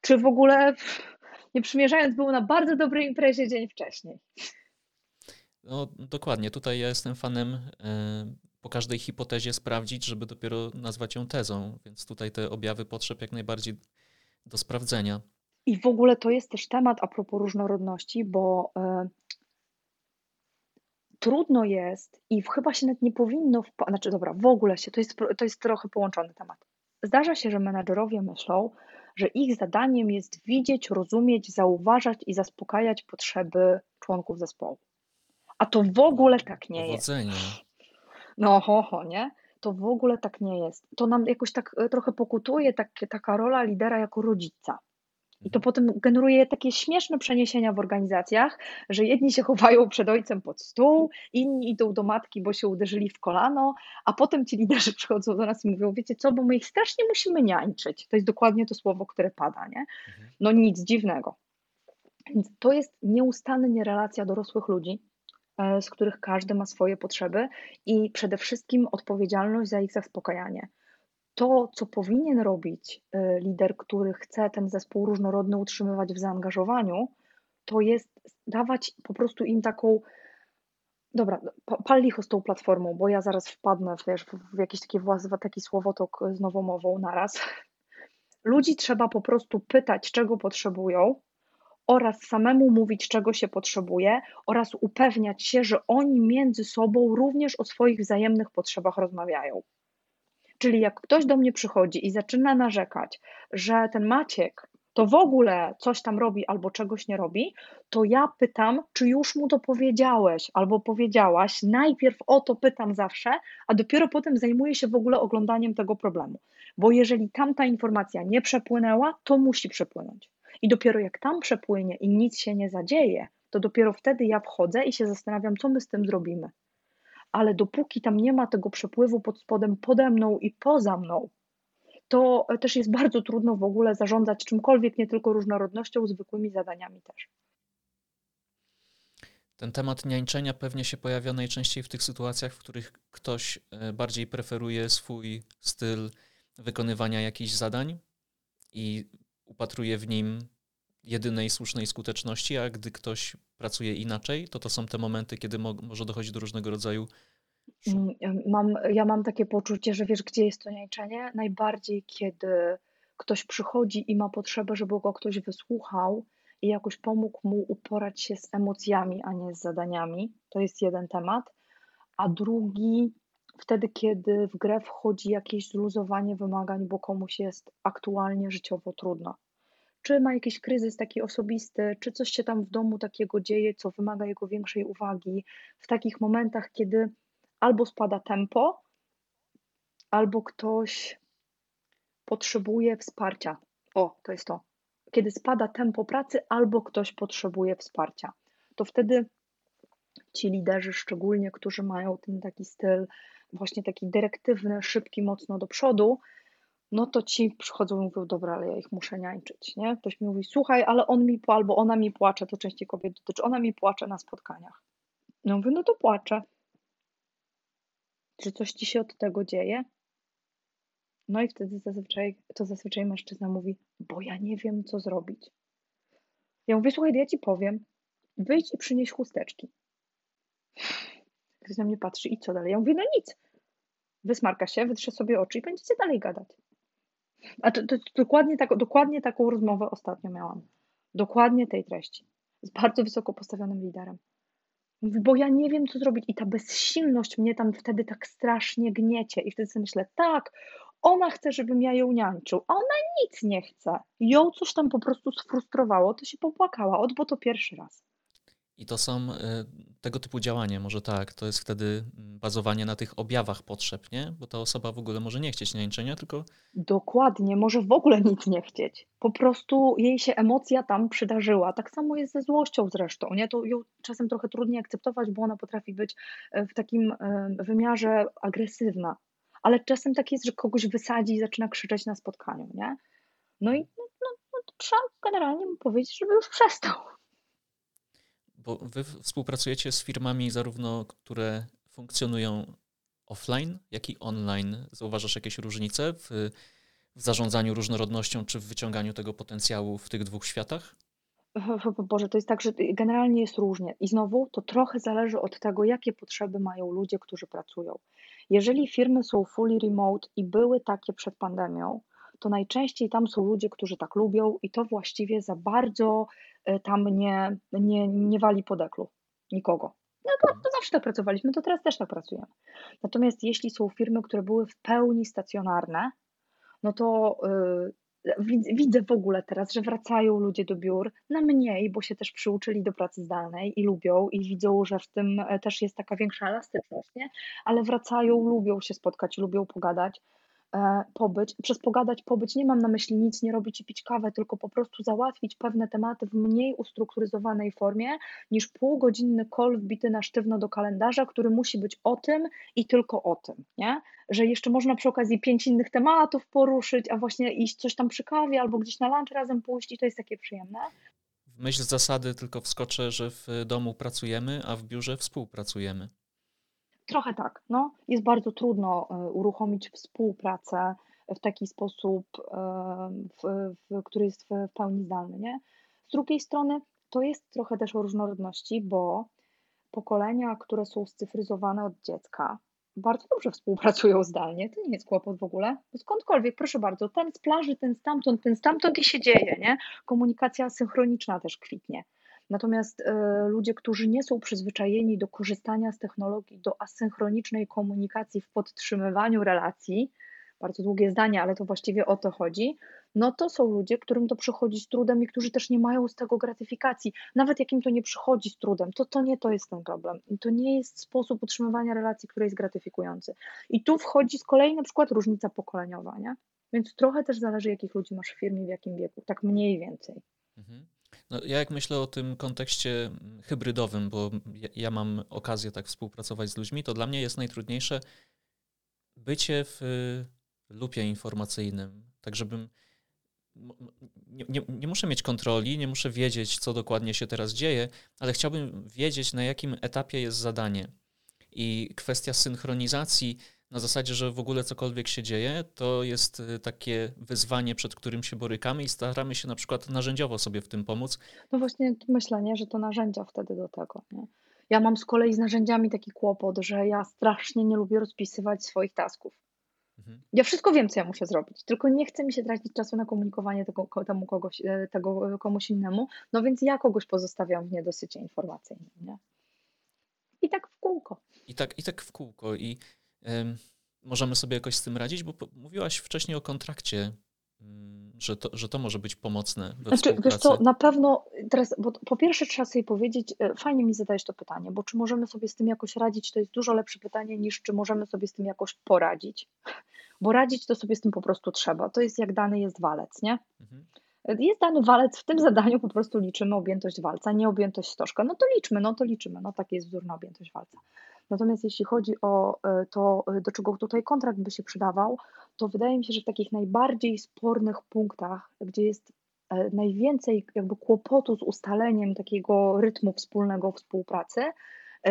czy w ogóle, nie przymierzając, był na bardzo dobrej imprezie dzień wcześniej. No dokładnie, tutaj ja jestem fanem y, po każdej hipotezie sprawdzić, żeby dopiero nazwać ją tezą, więc tutaj te objawy potrzeb jak najbardziej do sprawdzenia. I w ogóle to jest też temat a propos różnorodności, bo y, trudno jest i chyba się nawet nie powinno, wpa- znaczy dobra, w ogóle się, to jest, to jest trochę połączony temat. Zdarza się, że menadżerowie myślą, że ich zadaniem jest widzieć, rozumieć, zauważać i zaspokajać potrzeby członków zespołu. A to w ogóle tak nie jest. No ho, ho, nie? To w ogóle tak nie jest. To nam jakoś tak e, trochę pokutuje tak, taka rola lidera jako rodzica. I to potem generuje takie śmieszne przeniesienia w organizacjach, że jedni się chowają przed ojcem pod stół, inni idą do matki, bo się uderzyli w kolano, a potem ci liderzy przychodzą do nas i mówią, wiecie co, bo my ich strasznie musimy niańczyć. To jest dokładnie to słowo, które pada, nie? Mhm. No nic dziwnego. Więc to jest nieustannie relacja dorosłych ludzi, e, z których każdy ma swoje potrzeby i przede wszystkim odpowiedzialność za ich zaspokajanie to, co powinien robić y, lider, który chce ten zespół różnorodny utrzymywać w zaangażowaniu, to jest dawać po prostu im taką. Dobra, pal licho z tą platformą, bo ja zaraz wpadnę wiesz, w jakieś takie taki słowotok z nowomową naraz. Ludzi trzeba po prostu pytać, czego potrzebują, oraz samemu mówić, czego się potrzebuje, oraz upewniać się, że oni między sobą również o swoich wzajemnych potrzebach rozmawiają. Czyli jak ktoś do mnie przychodzi i zaczyna narzekać, że ten Maciek to w ogóle coś tam robi albo czegoś nie robi, to ja pytam, czy już mu to powiedziałeś albo powiedziałaś. Najpierw o to pytam zawsze, a dopiero potem zajmuję się w ogóle oglądaniem tego problemu. Bo jeżeli tamta informacja nie przepłynęła, to musi przepłynąć. I dopiero jak tam przepłynie i nic się nie zadzieje, to dopiero wtedy ja wchodzę i się zastanawiam, co my z tym zrobimy ale dopóki tam nie ma tego przepływu pod spodem pode mną i poza mną, to też jest bardzo trudno w ogóle zarządzać czymkolwiek, nie tylko różnorodnością, zwykłymi zadaniami też. Ten temat niańczenia pewnie się pojawia najczęściej w tych sytuacjach, w których ktoś e, bardziej preferuje swój styl wykonywania jakichś zadań i upatruje w nim jedynej słusznej skuteczności, a gdy ktoś pracuje inaczej, to to są te momenty, kiedy mo może dochodzić do różnego rodzaju. Mm, mam, ja mam takie poczucie, że wiesz, gdzie jest to niańczenie? Najbardziej, kiedy ktoś przychodzi i ma potrzebę, żeby go ktoś wysłuchał i jakoś pomógł mu uporać się z emocjami, a nie z zadaniami. To jest jeden temat. A drugi, wtedy, kiedy w grę wchodzi jakieś zluzowanie wymagań, bo komuś jest aktualnie życiowo trudno czy ma jakiś kryzys taki osobisty, czy coś się tam w domu takiego dzieje, co wymaga jego większej uwagi. W takich momentach, kiedy albo spada tempo, albo ktoś potrzebuje wsparcia. O, to jest to. Kiedy spada tempo pracy, albo ktoś potrzebuje wsparcia, to wtedy ci liderzy, szczególnie którzy mają ten taki styl, właśnie taki dyrektywny, szybki, mocno do przodu, no to ci przychodzą i mówią, dobra, ale ja ich muszę niańczyć, nie? Ktoś mi mówi, słuchaj, ale on mi, albo ona mi płacze, to częściej kobiet dotyczy, ona mi płacze na spotkaniach. No mówię, no to płaczę. Czy coś ci się od tego dzieje? No i wtedy zazwyczaj, to zazwyczaj mężczyzna mówi, bo ja nie wiem, co zrobić. Ja mówię, słuchaj, ja ci powiem, wyjdź i przynieś chusteczki. Ktoś na mnie patrzy i co dalej? Ja mówię, no nic. Wysmarka się, wytrze sobie oczy i będziecie dalej gadać. A to, to, to dokładnie, tak, dokładnie taką rozmowę ostatnio miałam. Dokładnie tej treści. Z bardzo wysoko postawionym liderem. Mówi, bo ja nie wiem, co zrobić. I ta bezsilność mnie tam wtedy tak strasznie gniecie. I wtedy sobie myślę, tak, ona chce, żebym ja ją niańczył, a ona nic nie chce. Ją coś tam po prostu sfrustrowało, to się popłakała, od bo to pierwszy raz. I to są y, tego typu działania, może tak, to jest wtedy mm, bazowanie na tych objawach potrzeb, nie? Bo ta osoba w ogóle może nie chcieć niańczenia, tylko... Dokładnie, może w ogóle nic nie chcieć. Po prostu jej się emocja tam przydarzyła. Tak samo jest ze złością zresztą, nie? To ją czasem trochę trudniej akceptować, bo ona potrafi być e, w takim e, wymiarze agresywna. Ale czasem tak jest, że kogoś wysadzi i zaczyna krzyczeć na spotkaniu, nie? No i no, no, no trzeba generalnie mu powiedzieć, żeby już przestał. Bo wy współpracujecie z firmami zarówno, które funkcjonują offline, jak i online. Zauważasz jakieś różnice w, w zarządzaniu różnorodnością czy w wyciąganiu tego potencjału w tych dwóch światach? Boże, to jest tak, że generalnie jest różnie. I znowu to trochę zależy od tego, jakie potrzeby mają ludzie, którzy pracują. Jeżeli firmy są fully remote i były takie przed pandemią, to najczęściej tam są ludzie, którzy tak lubią i to właściwie za bardzo tam nie, nie, nie wali po deklu nikogo. No to, to zawsze tak pracowaliśmy, to teraz też tak pracujemy. Natomiast jeśli są firmy, które były w pełni stacjonarne, no to yy, widzę w ogóle teraz, że wracają ludzie do biur na mniej, bo się też przyuczyli do pracy zdalnej i lubią i widzą, że w tym e, też jest taka większa elastyczność, nie? ale wracają, lubią się spotkać, lubią pogadać. E, pobyć. Przez pogadać, pobyć nie mam na myśli nic nie robić i pić kawę, tylko po prostu załatwić pewne tematy w mniej ustrukturyzowanej formie niż półgodzinny call wbity na sztywno do kalendarza, który musi być o tym i tylko o tym, nie? Że jeszcze można przy okazji pięć innych tematów poruszyć, a właśnie iść coś tam przy kawie albo gdzieś na lunch razem pójść i to jest takie przyjemne. Myśl zasady tylko wskoczę, że w domu pracujemy, a w biurze współpracujemy. Trochę tak. No. Jest bardzo trudno e, uruchomić współpracę w taki sposób, e, w, w, który jest w pełni zdalny. Nie? Z drugiej strony to jest trochę też o różnorodności, bo pokolenia, które są scyfryzowane od dziecka, bardzo dobrze współpracują zdalnie. To nie jest kłopot w ogóle. Skądkolwiek, proszę bardzo, ten z plaży, ten stamtąd, ten stamtąd i się dzieje, nie? Komunikacja synchroniczna też kwitnie. Natomiast e, ludzie, którzy nie są przyzwyczajeni do korzystania z technologii, do asynchronicznej komunikacji w podtrzymywaniu relacji, bardzo długie zdanie, ale to właściwie o to chodzi, no to są ludzie, którym to przychodzi z trudem i którzy też nie mają z tego gratyfikacji. Nawet jak im to nie przychodzi z trudem, to to nie to jest ten problem. To nie jest sposób utrzymywania relacji, który jest gratyfikujący. I tu wchodzi z kolei na przykład różnica pokoleniowa, nie? Więc trochę też zależy, jakich ludzi masz w firmie, w jakim wieku, tak mniej więcej. Mhm. No, ja jak myślę o tym kontekście hybrydowym, bo ja, ja mam okazję tak współpracować z ludźmi, to dla mnie jest najtrudniejsze bycie w lupie informacyjnym, tak żebym nie, nie, nie, muszę mieć kontroli, nie muszę wiedzieć, co dokładnie się teraz dzieje, ale chciałbym wiedzieć, na jakim etapie jest zadanie. I kwestia synchronizacji na zasadzie, że w ogóle cokolwiek się dzieje, to jest y, takie wyzwanie, przed którym się borykamy i staramy się na przykład narzędziowo sobie w tym pomóc. No właśnie myślenie, że to narzędzia wtedy do tego. Nie? Ja mam z kolei z narzędziami taki kłopot, że ja strasznie nie lubię rozpisywać swoich tasków. Mhm. Ja wszystko wiem, co ja muszę zrobić, tylko nie chcę mi się tracić czasu na komunikowanie tego, temu kogoś, e, tego komuś innemu, no więc ja kogoś pozostawiam w niedosycie informacyjnym. Nie? I tak w kółko. I tak, i tak w kółko. I możemy sobie jakoś z tym radzić? Bo mówiłaś wcześniej o kontrakcie, mm, że to, że to może być pomocne we znaczy, Wiesz co, na pewno teraz, bo po pierwsze trzeba sobie powiedzieć, e, fajnie mi zadajesz to pytanie, bo czy możemy sobie z tym jakoś radzić, to jest dużo lepsze pytanie niż czy możemy sobie z tym jakoś poradzić. Bo radzić to sobie z tym po prostu trzeba. To jest jak dany jest walec, nie? Mhm. Jest dany walec, w tym zadaniu po prostu liczymy objętość walca, nie objętość stożka. No to liczmy, no to liczymy, no taki jest wzór na objętość walca. Natomiast jeśli chodzi o e, to, e, do czego tutaj kontrakt by się przydawał, to wydaje mi się, że w takich najbardziej spornych punktach, gdzie jest e, najwięcej jakby kłopotu z ustaleniem takiego rytmu wspólnego współpracy,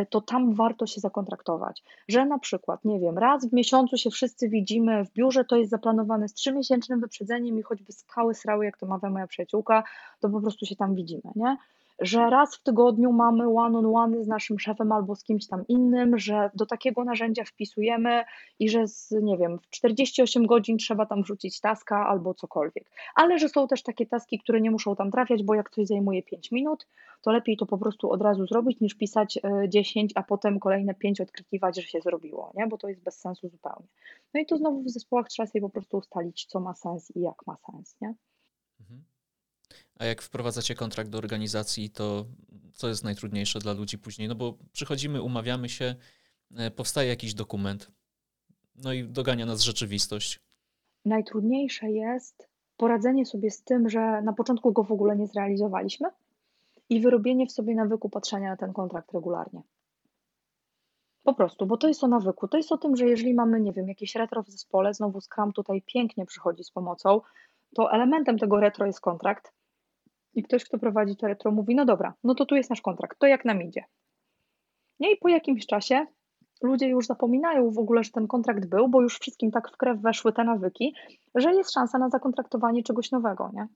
to tam warto się zakontraktować. Że na przykład, nie wiem, raz w miesiącu się wszyscy widzimy w biurze, to jest zaplanowane z trzymiesięcznym wyprzedzeniem i choćby skały srały, jak to mawia moja przyjaciółka, to po prostu się tam widzimy, nie? Że raz w tygodniu mamy one-on-one -on -one z naszym szefem albo z kimś tam innym, że do takiego narzędzia wpisujemy i że z, nie wiem, w 48 godzin trzeba tam wrzucić taska albo cokolwiek. Ale że są też takie taski, które nie muszą tam trafiać, bo jak coś zajmuje 5 minut, to lepiej to po prostu od razu zrobić niż pisać 10, e, a potem kolejne 5 odkrykiwać, że się zrobiło, nie? bo to jest bez sensu zupełnie. No i tu znowu w zespołach trzeba sobie po prostu ustalić, co ma sens i jak ma sens. Nie? Mhm. A jak wprowadzacie kontrakt do organizacji, to co jest najtrudniejsze dla ludzi później? No bo przychodzimy, umawiamy się, e, powstaje jakiś dokument, no i dogania nas rzeczywistość. Najtrudniejsze jest poradzenie sobie z tym, że na początku go w ogóle nie zrealizowaliśmy i wyrobienie w sobie nawyku patrzenia na ten kontrakt regularnie. Po prostu, bo to jest o nawyku. To jest o tym, że jeżeli mamy, nie wiem, jakieś retro w zespole, znowu Scrum tutaj pięknie przychodzi z pomocą, to elementem tego retro jest kontrakt, i ktoś, kto prowadzi to retro, mówi: No dobra, no to tu jest nasz kontrakt, to jak nam idzie. Nie i po jakimś czasie ludzie już zapominają w ogóle, że ten kontrakt był, bo już wszystkim tak w krew weszły te nawyki, że jest szansa na zakontraktowanie czegoś nowego, nie?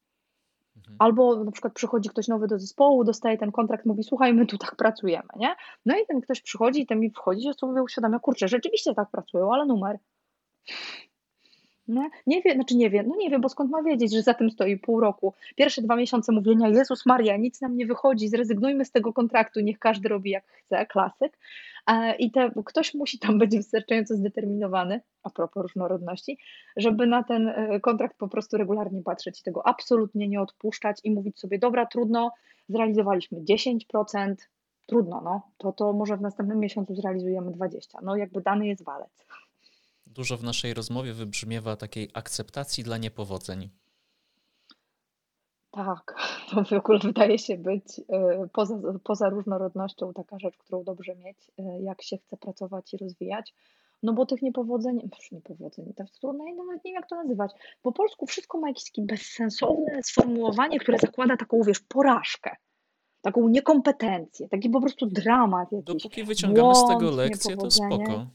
Mhm. Albo na przykład przychodzi ktoś nowy do zespołu, dostaje ten kontrakt, mówi, słuchaj, my tu tak pracujemy, nie? No i ten ktoś przychodzi i ten mi wchodzi i sobie uświadamia, kurczę, rzeczywiście tak pracują, ale numer. Nie? Nie wie, znaczy nie wie, no nie wie, bo skąd ma wiedzieć, że za tym stoi pół roku. Pierwsze dwa miesiące mówienia, Jezus Maria, nic nam nie wychodzi, zrezygnujmy z tego kontraktu, niech każdy robi jak chce, klasyk. I te, ktoś musi tam być wystarczająco zdeterminowany, a propos różnorodności, żeby na ten e, kontrakt po prostu regularnie patrzeć i tego absolutnie nie odpuszczać i mówić sobie, dobra, trudno, zrealizowaliśmy 10%, trudno, no, to, to może w następnym miesiącu zrealizujemy 20%. No jakby dany jest walec dużo w naszej rozmowie wybrzmiewa takiej akceptacji dla niepowodzeń. Tak, to w ogóle wydaje się być e, poza, poza różnorodnością taka rzecz, którą dobrze mieć, e, jak się chce pracować i rozwijać. No bo tych niepowodzeń, niepowodzeń, to trudno, nawet nie wiem jak to nazywać. Po polsku wszystko ma jakieś bezsensowne sformułowanie, które zakłada taką, wiesz, porażkę taką niekompetencję, taki po prostu dramat jakiś. Dopóki wyciągamy z tego lekcję, to spoko.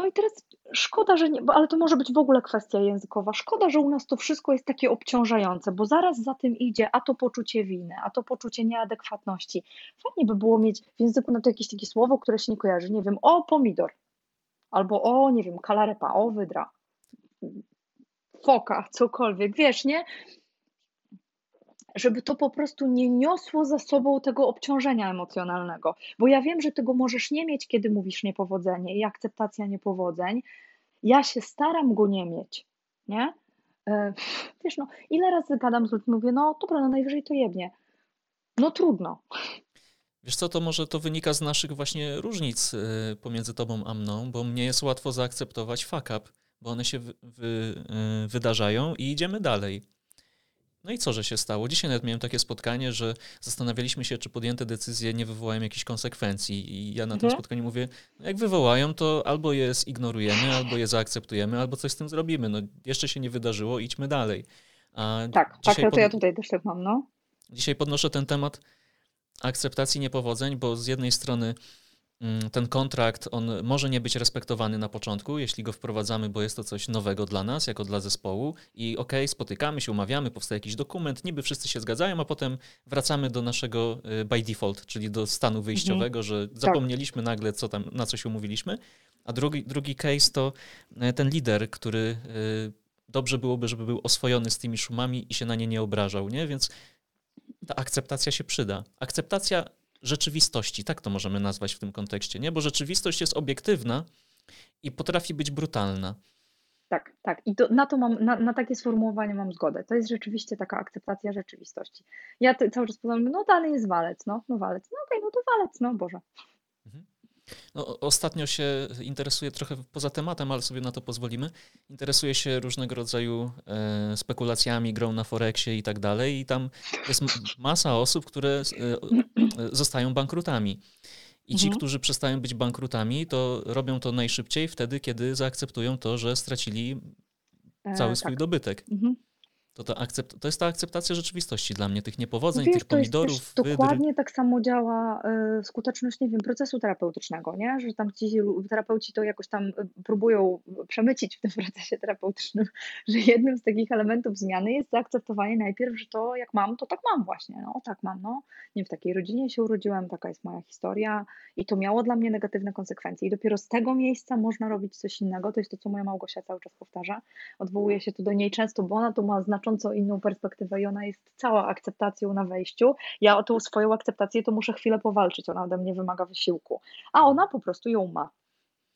No i teraz szkoda, że nie, bo, ale to może być w ogóle kwestia językowa. Szkoda, że u nas to wszystko jest takie obciążające, bo zaraz za tym idzie a to poczucie winy, a to poczucie nieadekwatności. Fajnie by było mieć w języku na to jakieś takie słowo, które się nie kojarzy. Nie wiem, o pomidor, albo o, nie wiem, kalarepa, o wydra, foka, cokolwiek, wiesz, nie? Żeby to po prostu nie niosło za sobą tego obciążenia emocjonalnego. Bo ja wiem, że tego możesz nie mieć, kiedy mówisz niepowodzenie i akceptacja niepowodzeń. Ja się staram go nie mieć, nie? E, wiesz, no, ile razy gadam z ludźmi, mówię, no dobra, no najwyżej to jebnie. No trudno. Wiesz co, to może to wynika z naszych właśnie różnic e, pomiędzy tobą a mną, bo mnie jest łatwo zaakceptować fuck up, bo one się wy, wy, e, wydarzają i idziemy dalej. No i co, że się stało? Dzisiaj nawet miałem takie spotkanie, że zastanawialiśmy się, czy podjęte decyzje nie wywołają jakichś konsekwencji. I ja na mhm. tym spotkaniu mówię, no jak wywołają, to albo je zignorujemy, albo je zaakceptujemy, albo coś z tym zrobimy. No jeszcze się nie wydarzyło, idźmy dalej. A tak, tak, to pod... ja tutaj też tak mam, no. Dzisiaj podnoszę ten temat akceptacji niepowodzeń, bo z jednej strony ten kontrakt, on może nie być respektowany na początku, jeśli go wprowadzamy, bo jest to coś nowego dla nas, jako dla zespołu i okej, okay, spotykamy się, umawiamy, powstaje jakiś dokument, niby wszyscy się zgadzają, a potem wracamy do naszego y, by default, czyli do stanu mhm. wyjściowego, mhm. że tak. zapomnieliśmy nagle, co tam, na co się umówiliśmy. A drugi, drugi case to y, ten lider, który y, dobrze byłoby, żeby był oswojony z tymi szumami i się na nie nie obrażał, nie? Więc ta akceptacja się przyda. Akceptacja rzeczywistości, tak to możemy nazwać w tym kontekście, nie? Bo rzeczywistość jest obiektywna i potrafi być brutalna. Tak, tak. I to, na to mam, na, na, takie sformułowanie mam zgodę. To jest rzeczywiście taka akceptacja rzeczywistości. Ja cały czas powiem, no dany jest walec, no, no walec, no okej, okay, no to walec, no Boże. No, ostatnio się interesuję trochę poza tematem, ale sobie na to pozwolimy. Interesuję się różnego rodzaju e, spekulacjami, grą na Forexie i tak dalej. I tam jest masa osób, które e, e, zostają bankrutami. I ci, mhm. którzy przestają być bankrutami, to robią to najszybciej wtedy, kiedy zaakceptują to, że stracili cały e, swój tak. dobytek. Mhm. To, to, akcept, to jest ta akceptacja rzeczywistości dla mnie, tych niepowodzeń, Wiesz, tych pomidorów. To dokładnie tak samo działa y, skuteczność, nie wiem, procesu terapeutycznego, nie? Że tam ci terapeuci to jakoś tam y, próbują przemycić w tym procesie terapeutycznym, że jednym z takich elementów zmiany jest zaakceptowanie najpierw, że to jak mam, to tak mam właśnie. No tak mam, no. Nie w takiej rodzinie się urodziłem, taka jest moja historia i to miało dla mnie negatywne konsekwencje. I dopiero z tego miejsca można robić coś innego. To jest to, co moja Małgosia cały czas powtarza. Odwołuje się tu do niej często, bo ona to ma znaczenie znacząco inną perspektywę i ona jest cała akceptacją na wejściu. Ja o tą swoją akceptację to muszę chwilę powalczyć, ona ode mnie wymaga wysiłku, a ona po prostu ją ma.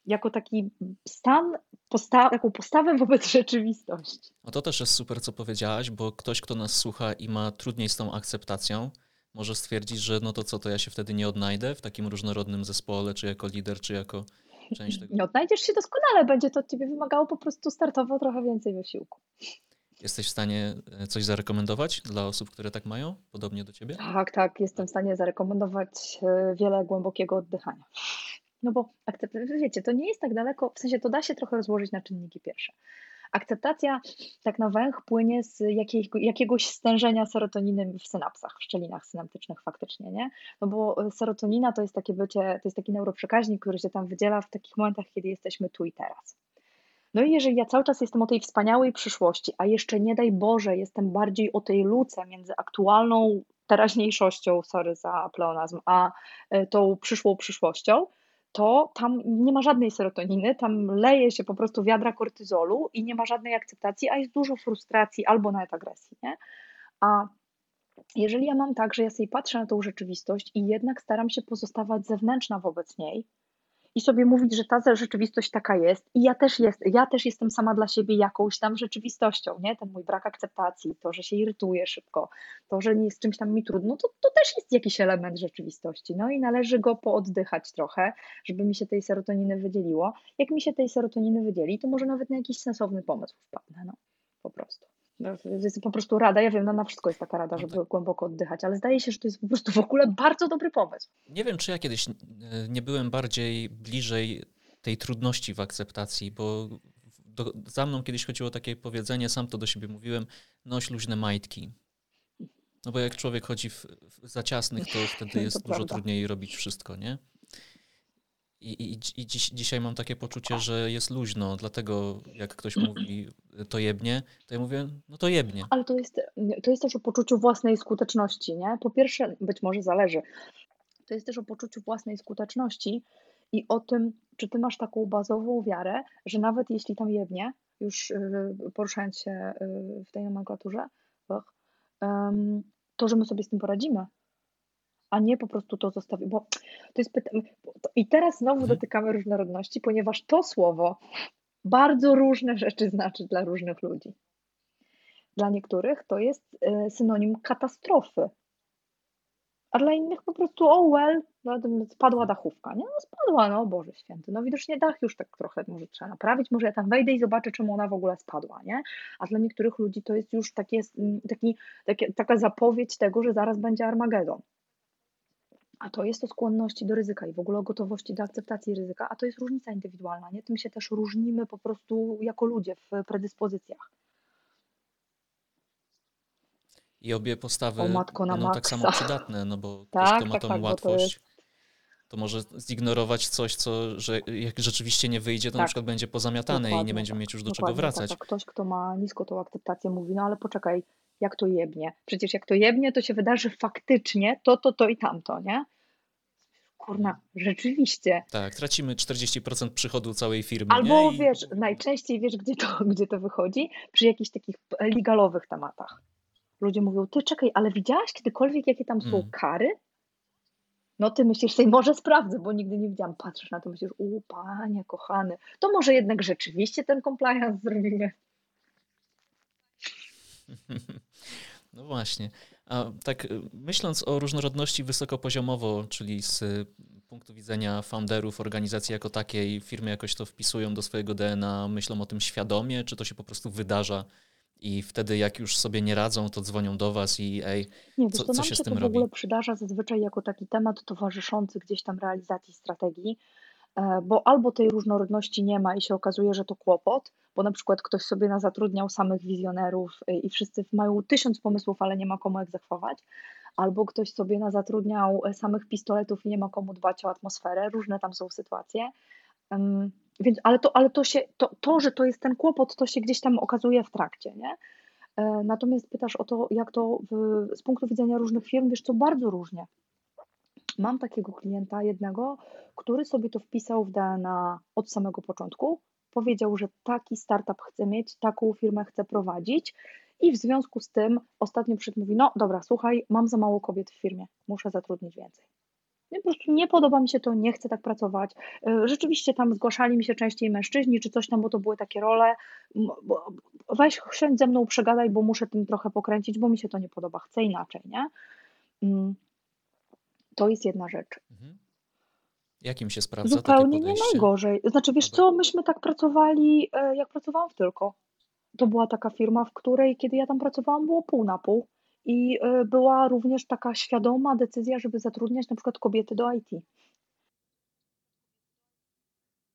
Jako taki stan, posta taką postawę wobec rzeczywistości. A to też jest super, co powiedziałaś, bo ktoś, kto nas słucha i ma trudniej z tą akceptacją, może stwierdzić, że no to co, to ja się wtedy nie odnajdę w takim różnorodnym zespole, czy jako lider, czy jako część tego. Nie odnajdziesz się doskonale, będzie to od ciebie wymagało po prostu startowo trochę więcej wysiłku. Jesteś w stanie e, coś zarekomendować dla osób, które tak mają, podobnie do ciebie? Tak, tak, jestem w stanie zarekomendować e, wiele głębokiego oddychania. No bo wiecie, to nie jest tak daleko, w sensie to da się trochę rozłożyć na czynniki pierwsze. Akceptacja tak na węch płynie z jakiego, jakiegoś stężenia serotoniny w synapsach, w szczelinach synaptycznych faktycznie, nie? No bo serotonina to jest takie bycie, to jest taki neuroprzekaźnik, który się tam wydziela w takich momentach, kiedy jesteśmy tu i teraz. No i jeżeli ja cały czas jestem o tej wspaniałej przyszłości, a jeszcze nie daj Boże, jestem bardziej o tej luce między aktualną teraźniejszością, sorry za pleonazm, a e, tą przyszłą przyszłością, to tam nie ma żadnej serotoniny, tam leje się po prostu wiadra kortyzolu i nie ma żadnej akceptacji, a jest dużo frustracji albo nawet agresji. Nie? A jeżeli ja mam tak, że ja sobie patrzę na tą rzeczywistość i jednak staram się pozostawać zewnętrzna wobec niej, i sobie mówić, że ta rzeczywistość taka jest i ja też, jest, ja też jestem sama dla siebie jakąś tam rzeczywistością, nie? Ten mój brak akceptacji, to, że się irytuję szybko, to, że nie jest czymś tam mi trudno, to, to też jest jakiś element rzeczywistości. No i należy go pooddychać trochę, żeby mi się tej serotoniny wydzieliło. Jak mi się tej serotoniny wydzieli, to może nawet na jakiś sensowny pomysł wpadnę, no po prostu. No, to jest po prostu rada, ja wiem, no na wszystko jest taka rada, no żeby tak. głęboko oddychać, ale zdaje się, że to jest po prostu w ogóle bardzo dobry pomysł. Nie wiem, czy ja kiedyś e, nie byłem bardziej bliżej tej trudności w akceptacji, bo do, za mną kiedyś chodziło takie powiedzenie, sam to do siebie mówiłem, noś luźne majtki. No bo jak człowiek chodzi w, w za ciasnych, to wtedy jest to dużo prawda. trudniej robić wszystko, nie? I, i, i dziś, dzisiaj mam takie poczucie, że jest luźno, dlatego jak ktoś mówi to jebnie, to ja mówię, no to jebnie. Ale to jest, to jest też o poczuciu własnej skuteczności, nie? Po pierwsze, być może zależy, to jest też o poczuciu własnej skuteczności i o tym, czy ty masz taką bazową wiarę, że nawet jeśli tam jebnie, już y, poruszając się y, w tej nomenklaturze, to, że my sobie z tym poradzimy, a nie po prostu to zostawić. Bo to jest pytanie. I teraz znowu mhm. dotykamy różnorodności, ponieważ to słowo bardzo różne rzeczy znaczy dla różnych ludzi. Dla niektórych to jest e, synonim katastrofy, a dla innych po prostu, oh well, spadła dachówka, nie? No spadła, no Boże Święty, no widocznie dach już tak trochę może trzeba naprawić, może ja tam wejdę i zobaczę, czemu ona w ogóle spadła, nie? A dla niektórych ludzi to jest już takie, taki, takie, taka zapowiedź tego, że zaraz będzie Armagedon. A to jest o skłonności do ryzyka i w ogóle o gotowości do akceptacji ryzyka, a to jest różnica indywidualna, nie? Tym się też różnimy po prostu jako ludzie w predyspozycjach. I obie postawy będą tak samo przydatne, no bo tak, ktoś, kto ma tak, tą tak, łatwość, to, to, może zignorować coś, co że jak rzeczywiście nie wyjdzie, to na tak. przykład będzie pozamiatane Dokładnie, i nie będziemy mieć już do czego wracać. Tak, ktoś, kto ma nisko tą akceptację, mówi, no ale poczekaj, jak to jebnie. Przecież jak to jebnie, to się wydarzy faktycznie to, to, to i tamto, nie? Kurna, rzeczywiście. Tak, tracimy 40% przychodu całej firmy. Albo? I... wiesz, najczęściej wiesz, gdzie to, gdzie to wychodzi? Przy jakichś takich legalowych tematach. Ludzie mówią, ty czekaj, ale widziałaś kiedykolwiek, jakie tam są mm. kary? No ty myślisz sobie, może sprawdzę, bo nigdy nie widziałam. Patrzysz na to, myślisz, u panie kochany, to może jednak rzeczywiście ten compliance zrobimy. No właśnie. A tak y, myśląc o różnorodności wysokopoziomowo, czyli z punktu widzenia founderów organizacji jako takiej, firmy jakoś to wpisują do swojego DNA, myślą o tym świadomie, czy to się po prostu wydarza i wtedy jak już sobie nie radzą, to dzwonią do was i ej, nie, co, co się z tym robi? to w ogóle przydarza zazwyczaj jako taki temat towarzyszący gdzieś tam realizacji strategii, E, bo albo tej różnorodności nie ma i się okazuje, że to kłopot, bo na przykład ktoś sobie na zatrudniał samych wizjonerów e, i wszyscy mają tysiąc pomysłów, ale nie ma komu egzekwować, albo ktoś sobie na zatrudniał e, samych pistoletów i nie ma komu dbać o atmosferę, różne tam są sytuacje. Więc, ale to, ale to, się, to, to, że to jest ten kłopot, to się gdzieś tam okazuje w trakcie, nie? Natomiast pytasz o to, jak to w, z punktu widzenia różnych firm, wiesz co, bardzo różnie. Mam takiego klienta jednego, który sobie to wpisał w DNA od samego początku. Powiedział, że taki startup chce mieć, taką firmę chce prowadzić i w związku z tym ostatnio przyszedł mówi, no dobra, słuchaj, mam za mało kobiet w firmie, muszę zatrudnić więcej. po prostu nie podoba mi się to, nie chcę tak pracować. E, rzeczywiście tam zgłaszali mi się częściej mężczyźni czy coś tam, bo to były takie role. Weź siądź ze mną, przegadaj, bo muszę tym trochę pokręcić, bo mi się to nie podoba, chcę inaczej, nie? Mm. To jest jedna rzecz. Mhm. Jakim się sprawdza Zupełnie nie najgorzej. Znaczy, wiesz co, myśmy tak pracowali, e, jak pracowałam w Tylko. To była taka firma, w której, kiedy ja tam pracowałam, było pół na pół. I e, była również taka świadoma decyzja, żeby zatrudniać na przykład kobiety do IT.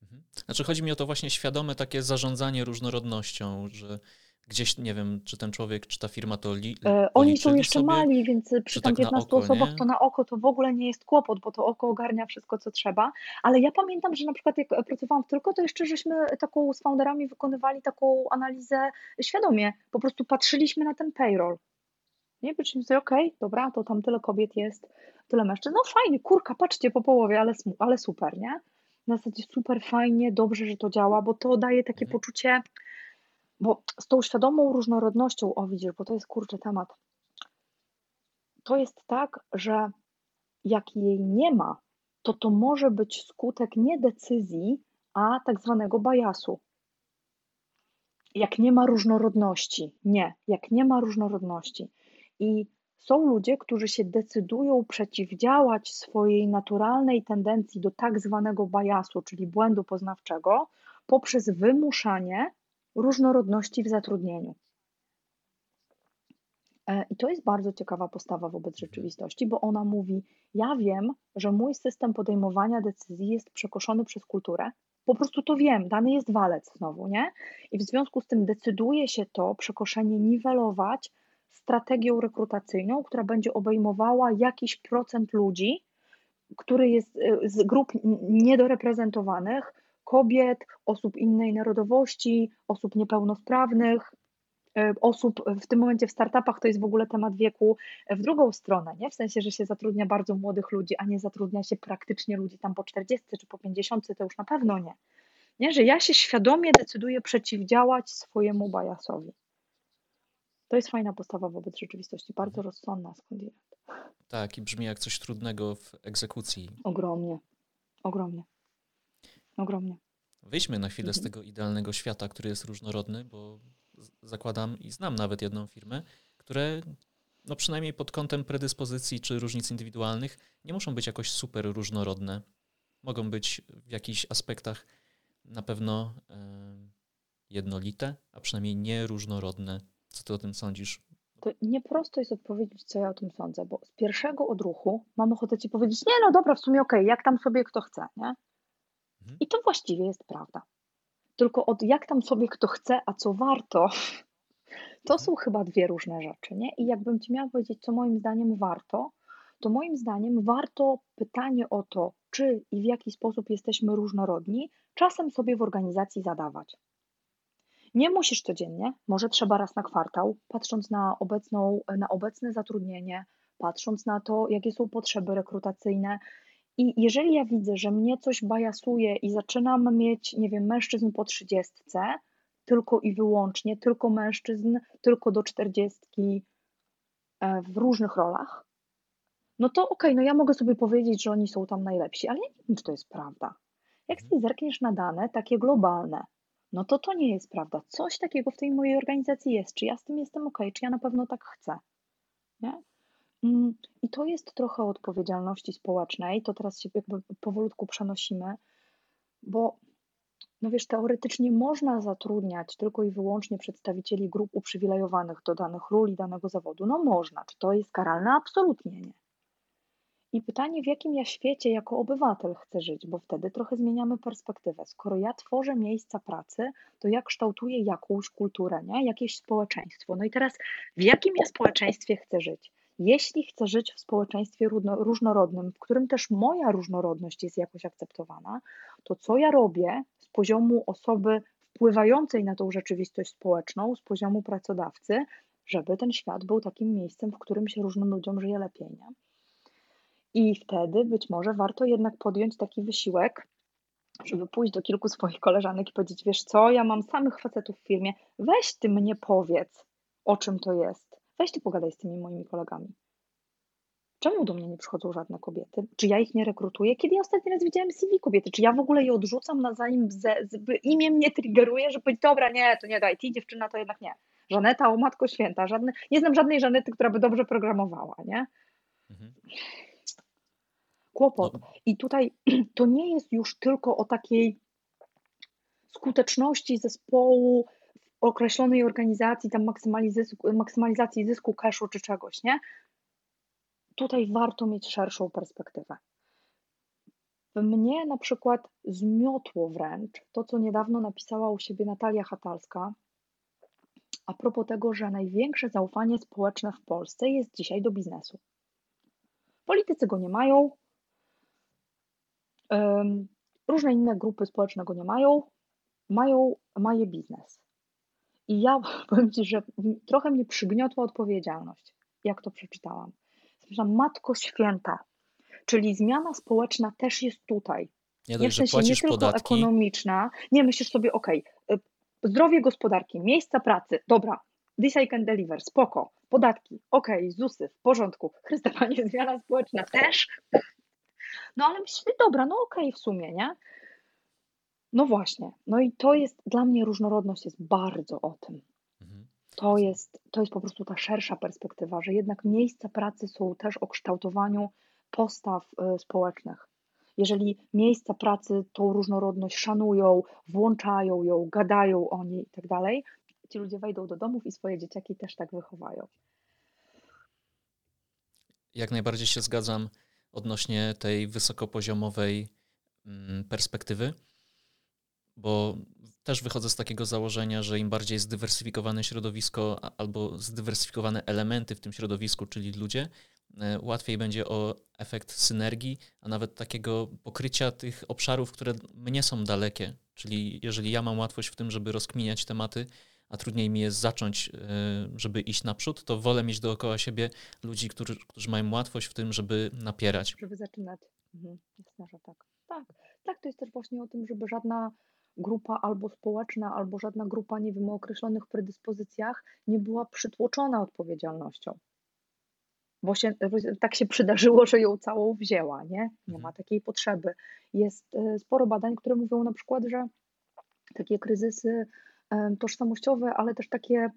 Mhm. Znaczy chodzi mi o to właśnie świadome takie zarządzanie różnorodnością, że gdzieś, nie wiem, czy ten człowiek, czy ta firma to li, e, Oni są jeszcze sobie, mali, więc przy tam tak 15 oko, osobach nie? to na oko to w ogóle nie jest kłopot, bo to oko ogarnia wszystko, co trzeba. Ale ja pamiętam, że na przykład jak pracowałam w Tylko, to jeszcze żeśmy taką z founderami wykonywali taką analizę świadomie. Po prostu patrzyliśmy na ten payroll. Nie, patrzyliśmy sobie, okej, okay, dobra, to tam tyle kobiet jest, tyle mężczyzn. No fajnie, kurka, patrzcie po połowie, ale, ale super, nie? na zasadzie super fajnie, dobrze, że to działa, bo to daje takie Mhm. poczucie, bo z tą świadomą różnorodnością, o widzisz, bo to jest kurczę temat. To jest tak, że jak jej nie ma, to to może być skutek nie decyzji, a tak zwanego biasu. Jak nie ma różnorodności. Nie, jak nie ma różnorodności. I są ludzie, którzy się decydują przeciwdziałać swojej naturalnej tendencji do tak zwanego biasu, czyli błędu poznawczego, poprzez wymuszanie różnorodności w zatrudnieniu. E, I to jest bardzo ciekawa postawa wobec rzeczywistości, bo ona mówi: Ja wiem, że mój system podejmowania decyzji jest przekoszony przez kulturę. Po prostu to wiem, dany jest walec znowu, nie? I w związku z tym decyduje się to przekoszenie niwelować strategią rekrutacyjną, która będzie obejmowała jakiś procent ludzi, który jest e, z grup niedoreprezentowanych, kobiet, osób innej narodowości, osób niepełnosprawnych, e, osób w tym momencie w startupach to jest w ogóle temat wieku w drugą stronę, nie? W sensie, że się zatrudnia bardzo młodych ludzi, a nie zatrudnia się praktycznie ludzi tam po 40 czy po 50, to już na pewno nie. nie? Że ja się świadomie decyduję przeciwdziałać swojemu bajasowi. To jest fajna postawa wobec rzeczywistości, bardzo rozsądna skądinąd. Tak, i brzmi jak coś trudnego w egzekucji. Ogromnie, ogromnie, ogromnie. Wyjdźmy na chwilę z Mhm. tego idealnego świata, który jest różnorodny, bo zakładam i znam nawet jedną firmę, które no przynajmniej pod kątem predyspozycji czy różnic indywidualnych nie muszą być jakoś super różnorodne. Mogą być w jakichś aspektach na pewno jednolite, a przynajmniej nieróżnorodne. Co ty o tym sądzisz? To nieprosto jest odpowiedzieć, co ja o tym sądzę, bo z pierwszego odruchu mam ochotę ci powiedzieć, nie no dobra, w sumie okej, jak tam sobie kto chce, nie? Mhm. I to właściwie jest prawda. Tylko od jak tam sobie kto chce, a co warto, to są chyba dwie różne rzeczy, nie? I jakbym ci miała powiedzieć, co moim zdaniem warto, to moim zdaniem warto pytanie o to, czy i w jaki sposób jesteśmy różnorodni, czasem sobie w organizacji zadawać. Nie musisz codziennie, może trzeba raz na kwartał, patrząc na, obecną, na obecne zatrudnienie, patrząc na to, jakie są potrzeby rekrutacyjne. I jeżeli ja widzę, że mnie coś bajasuje i zaczynam mieć, nie wiem, mężczyzn po trzydziestce, tylko i wyłącznie, tylko mężczyzn, tylko do czterdziestki e, w różnych rolach, no to okej, no ja mogę sobie powiedzieć, że oni są tam najlepsi, ale ja nie wiem, czy to jest prawda. Jak sobie zerkniesz na dane takie globalne, no to to nie jest prawda. Coś takiego w tej mojej organizacji jest. Czy ja z tym jestem ok? Czy ja na pewno tak chcę? Nie? Mm, I to jest trochę odpowiedzialności społecznej. To teraz się jakby powolutku przenosimy, bo no wiesz, teoretycznie można zatrudniać tylko i wyłącznie przedstawicieli grup uprzywilejowanych do danych ról i danego zawodu. No można. Czy to jest karalne? Absolutnie nie. I pytanie, w jakim ja świecie jako obywatel chcę żyć, bo wtedy trochę zmieniamy perspektywę. Skoro ja tworzę miejsca pracy, to ja kształtuję jakąś kulturę, nie? jakieś społeczeństwo. No i teraz, w jakim ja społeczeństwie chcę żyć? Jeśli chcę żyć w społeczeństwie różnorodnym, w którym też moja różnorodność jest jakoś akceptowana, to co ja robię z poziomu osoby wpływającej na tą rzeczywistość społeczną, z poziomu pracodawcy, żeby ten świat był takim miejscem, w którym się różnym ludziom żyje lepiej. Nie? I wtedy być może warto jednak podjąć taki wysiłek, żeby pójść do kilku swoich koleżanek i powiedzieć: Wiesz co, ja mam samych facetów w firmie, weź ty mnie powiedz, o czym to jest. Weź ty pogadaj z tymi moimi kolegami. Czemu do mnie nie przychodzą żadne kobiety? Czy ja ich nie rekrutuję? Kiedy ja ostatni raz widziałem CV kobiety? Czy ja w ogóle je odrzucam na zanim ze, imię mnie triggeruje, że powiedzieć, dobra, nie, to nie daj, ty dziewczyna to jednak nie. Żaneta, o Matko Święta, żadne, nie znam żadnej Żanety, która by dobrze programowała, nie? Mhm kłopot. No. I tutaj to nie jest już tylko o takiej skuteczności zespołu określonej organizacji, tam maksymalizacji zysku, cashu czy czegoś, nie? Tutaj warto mieć szerszą perspektywę. Mnie na przykład zmiotło wręcz to, co niedawno napisała u siebie Natalia Hatalska, a propos tego, że największe zaufanie społeczne w Polsce jest dzisiaj do biznesu. Politycy go nie mają, Różne inne grupy społeczne go nie mają, mają, mają biznes. I ja powiem Ci, że trochę mnie przygniotła odpowiedzialność, jak to przeczytałam. Myślałam, Matko Święta, czyli zmiana społeczna też jest tutaj. Nie Nie, dość, w że sensie nie tylko podatki, ekonomiczna. Nie, myślisz sobie, okej, y, zdrowie gospodarki, miejsca pracy, dobra, this I can deliver, spoko, podatki, okej, ZUSy, w porządku, Chryste Panie, zmiana społeczna też. No ale myślisz sobie, dobra, no okej w sumie, nie? No właśnie, no i to jest, dla mnie różnorodność jest bardzo o tym. Mhm. To jest, to jest po prostu ta szersza perspektywa, że jednak miejsca pracy są też o kształtowaniu postaw y, społecznych. Jeżeli miejsca pracy tą różnorodność szanują, włączają ją, gadają o niej i tak dalej, ci ludzie wejdą do domów i swoje dzieciaki też tak wychowają. jak najbardziej się zgadzam odnośnie tej wysokopoziomowej mm, perspektywy, bo też wychodzę z takiego założenia, że im bardziej zdywersyfikowane środowisko albo zdywersyfikowane elementy w tym środowisku, czyli ludzie, e, łatwiej będzie o efekt synergii, a nawet takiego pokrycia tych obszarów, które mnie są dalekie. Czyli jeżeli ja mam łatwość w tym, żeby rozkminiać tematy, a trudniej mi jest zacząć, e, żeby iść naprzód, to wolę mieć dookoła siebie ludzi, którzy, którzy mają łatwość w tym, żeby napierać. Żeby zaczynać. Mhm. Jasne, że tak. Tak. Tak, to jest też właśnie o tym, żeby żadna grupa albo społeczna, albo żadna grupa, nie wiem, o określonych predyspozycjach nie była przytłoczona odpowiedzialnością. Bo się, tak się przydarzyło, że ją całą wzięła, nie? Nie ma Mhm. takiej potrzeby. Jest e, sporo badań, które mówią na przykład, że takie kryzysy em, tożsamościowe, ale też takie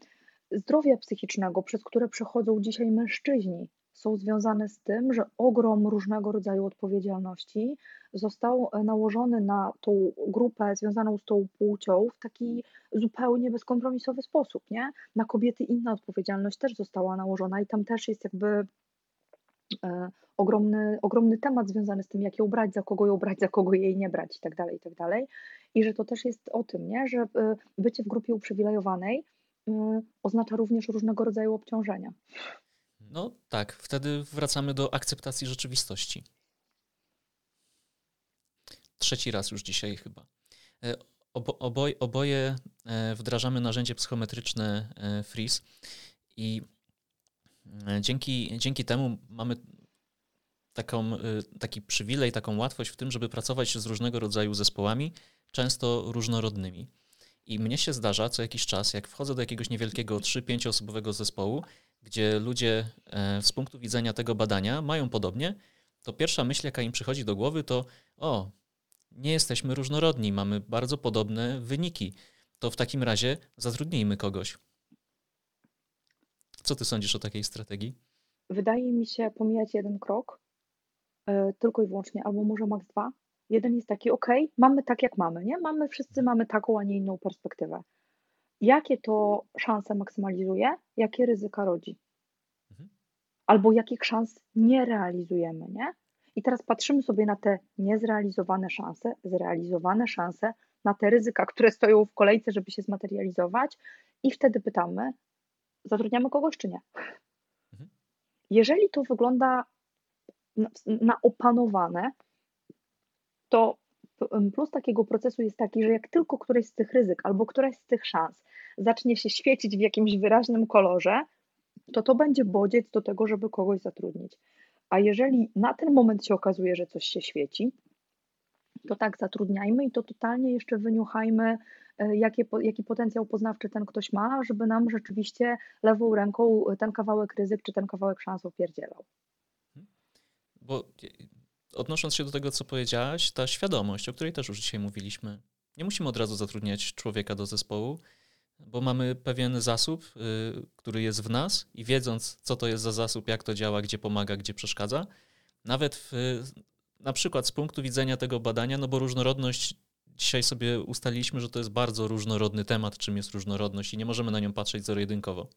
zdrowia psychicznego, przez które przechodzą dzisiaj mężczyźni, są związane z tym, że ogrom różnego rodzaju odpowiedzialności został e, nałożony na tą grupę związaną z tą płcią w taki zupełnie bezkompromisowy sposób, nie? Na kobiety inna odpowiedzialność też została nałożona i tam też jest jakby e, ogromny, ogromny temat związany z tym, jak ją brać, za kogo ją brać, za kogo jej nie brać i tak dalej, i tak. I że to też jest o tym, nie? że e, bycie w grupie uprzywilejowanej e, oznacza również różnego rodzaju obciążenia. No tak, wtedy wracamy do akceptacji rzeczywistości. Trzeci raz już dzisiaj chyba. E, Obo, oboj, oboje e, wdrażamy narzędzie psychometryczne e, Freeze i dzięki, dzięki temu mamy taką, taki przywilej, taką łatwość w tym, żeby pracować z różnego rodzaju zespołami, często różnorodnymi. I mnie się zdarza co jakiś czas, jak wchodzę do jakiegoś niewielkiego 3-5 osobowego zespołu, gdzie ludzie e, z punktu widzenia tego badania mają podobnie, to pierwsza myśl, jaka im przychodzi do głowy, to o, nie jesteśmy różnorodni, mamy bardzo podobne wyniki. To w takim razie zatrudnijmy kogoś. Co ty sądzisz o takiej strategii? Wydaje mi się pomijać jeden krok, e, tylko i wyłącznie, albo może max dwa. Jeden jest taki, ok, mamy tak jak mamy, nie? Mamy, wszyscy mamy taką, a nie inną perspektywę. Jakie to szanse maksymalizuje, jakie ryzyka rodzi? Mhm. Albo jakich szans nie realizujemy, nie? I teraz patrzymy sobie na te niezrealizowane szanse, zrealizowane szanse, na te ryzyka, które stoją w kolejce, żeby się zmaterializować, i wtedy pytamy, zatrudniamy kogoś czy nie? Mhm. Jeżeli to wygląda na, na opanowane, to plus takiego procesu jest taki, że jak tylko któreś z tych ryzyk albo któraś z tych szans zacznie się świecić w jakimś wyraźnym kolorze, to to będzie bodziec do tego, żeby kogoś zatrudnić. A jeżeli na ten moment się okazuje, że coś się świeci, to tak zatrudniajmy i to totalnie jeszcze wyniuchajmy, e, jakie, jaki potencjał poznawczy ten ktoś ma, żeby nam rzeczywiście lewą ręką ten kawałek ryzyk czy ten kawałek szans opierdzielał. Bo odnosząc się do tego, co powiedziałaś, ta świadomość, o której też już dzisiaj mówiliśmy, nie musimy od razu zatrudniać człowieka do zespołu, bo mamy pewien zasób, y, który jest w nas i wiedząc, co to jest za zasób, jak to działa, gdzie pomaga, gdzie przeszkadza, nawet w, na przykład z punktu widzenia tego badania, no bo różnorodność, dzisiaj sobie ustaliliśmy, że to jest bardzo różnorodny temat, czym jest różnorodność i nie możemy na nią patrzeć zero-jedynkowo.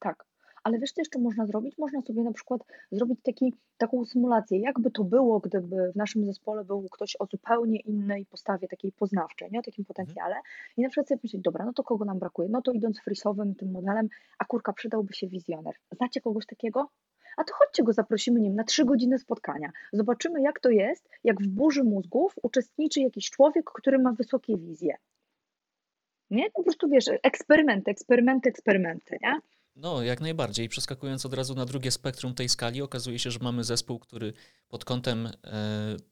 Tak, ale wiesz, co jeszcze można zrobić? Można sobie na przykład zrobić taki, taką symulację, jakby to było, gdyby w naszym zespole był ktoś o zupełnie innej postawie, takiej poznawczej, nie? o takim potencjale. I na przykład sobie myśleć, dobra, no to kogo nam brakuje? No to idąc frisowym tym modelem, a kurka, przydałby się wizjoner. Znacie kogoś takiego? A to chodźcie go zaprosimy, wiem, na trzy godziny spotkania. Zobaczymy, jak to jest, jak w burzy mózgów uczestniczy jakiś człowiek, który ma wysokie wizje. Nie? Po prostu wiesz, eksperymenty, eksperymenty, eksperymenty, nie? No, jak najbardziej. Przeskakując od razu na drugie spektrum tej skali, okazuje się, że mamy zespół, który pod kątem e,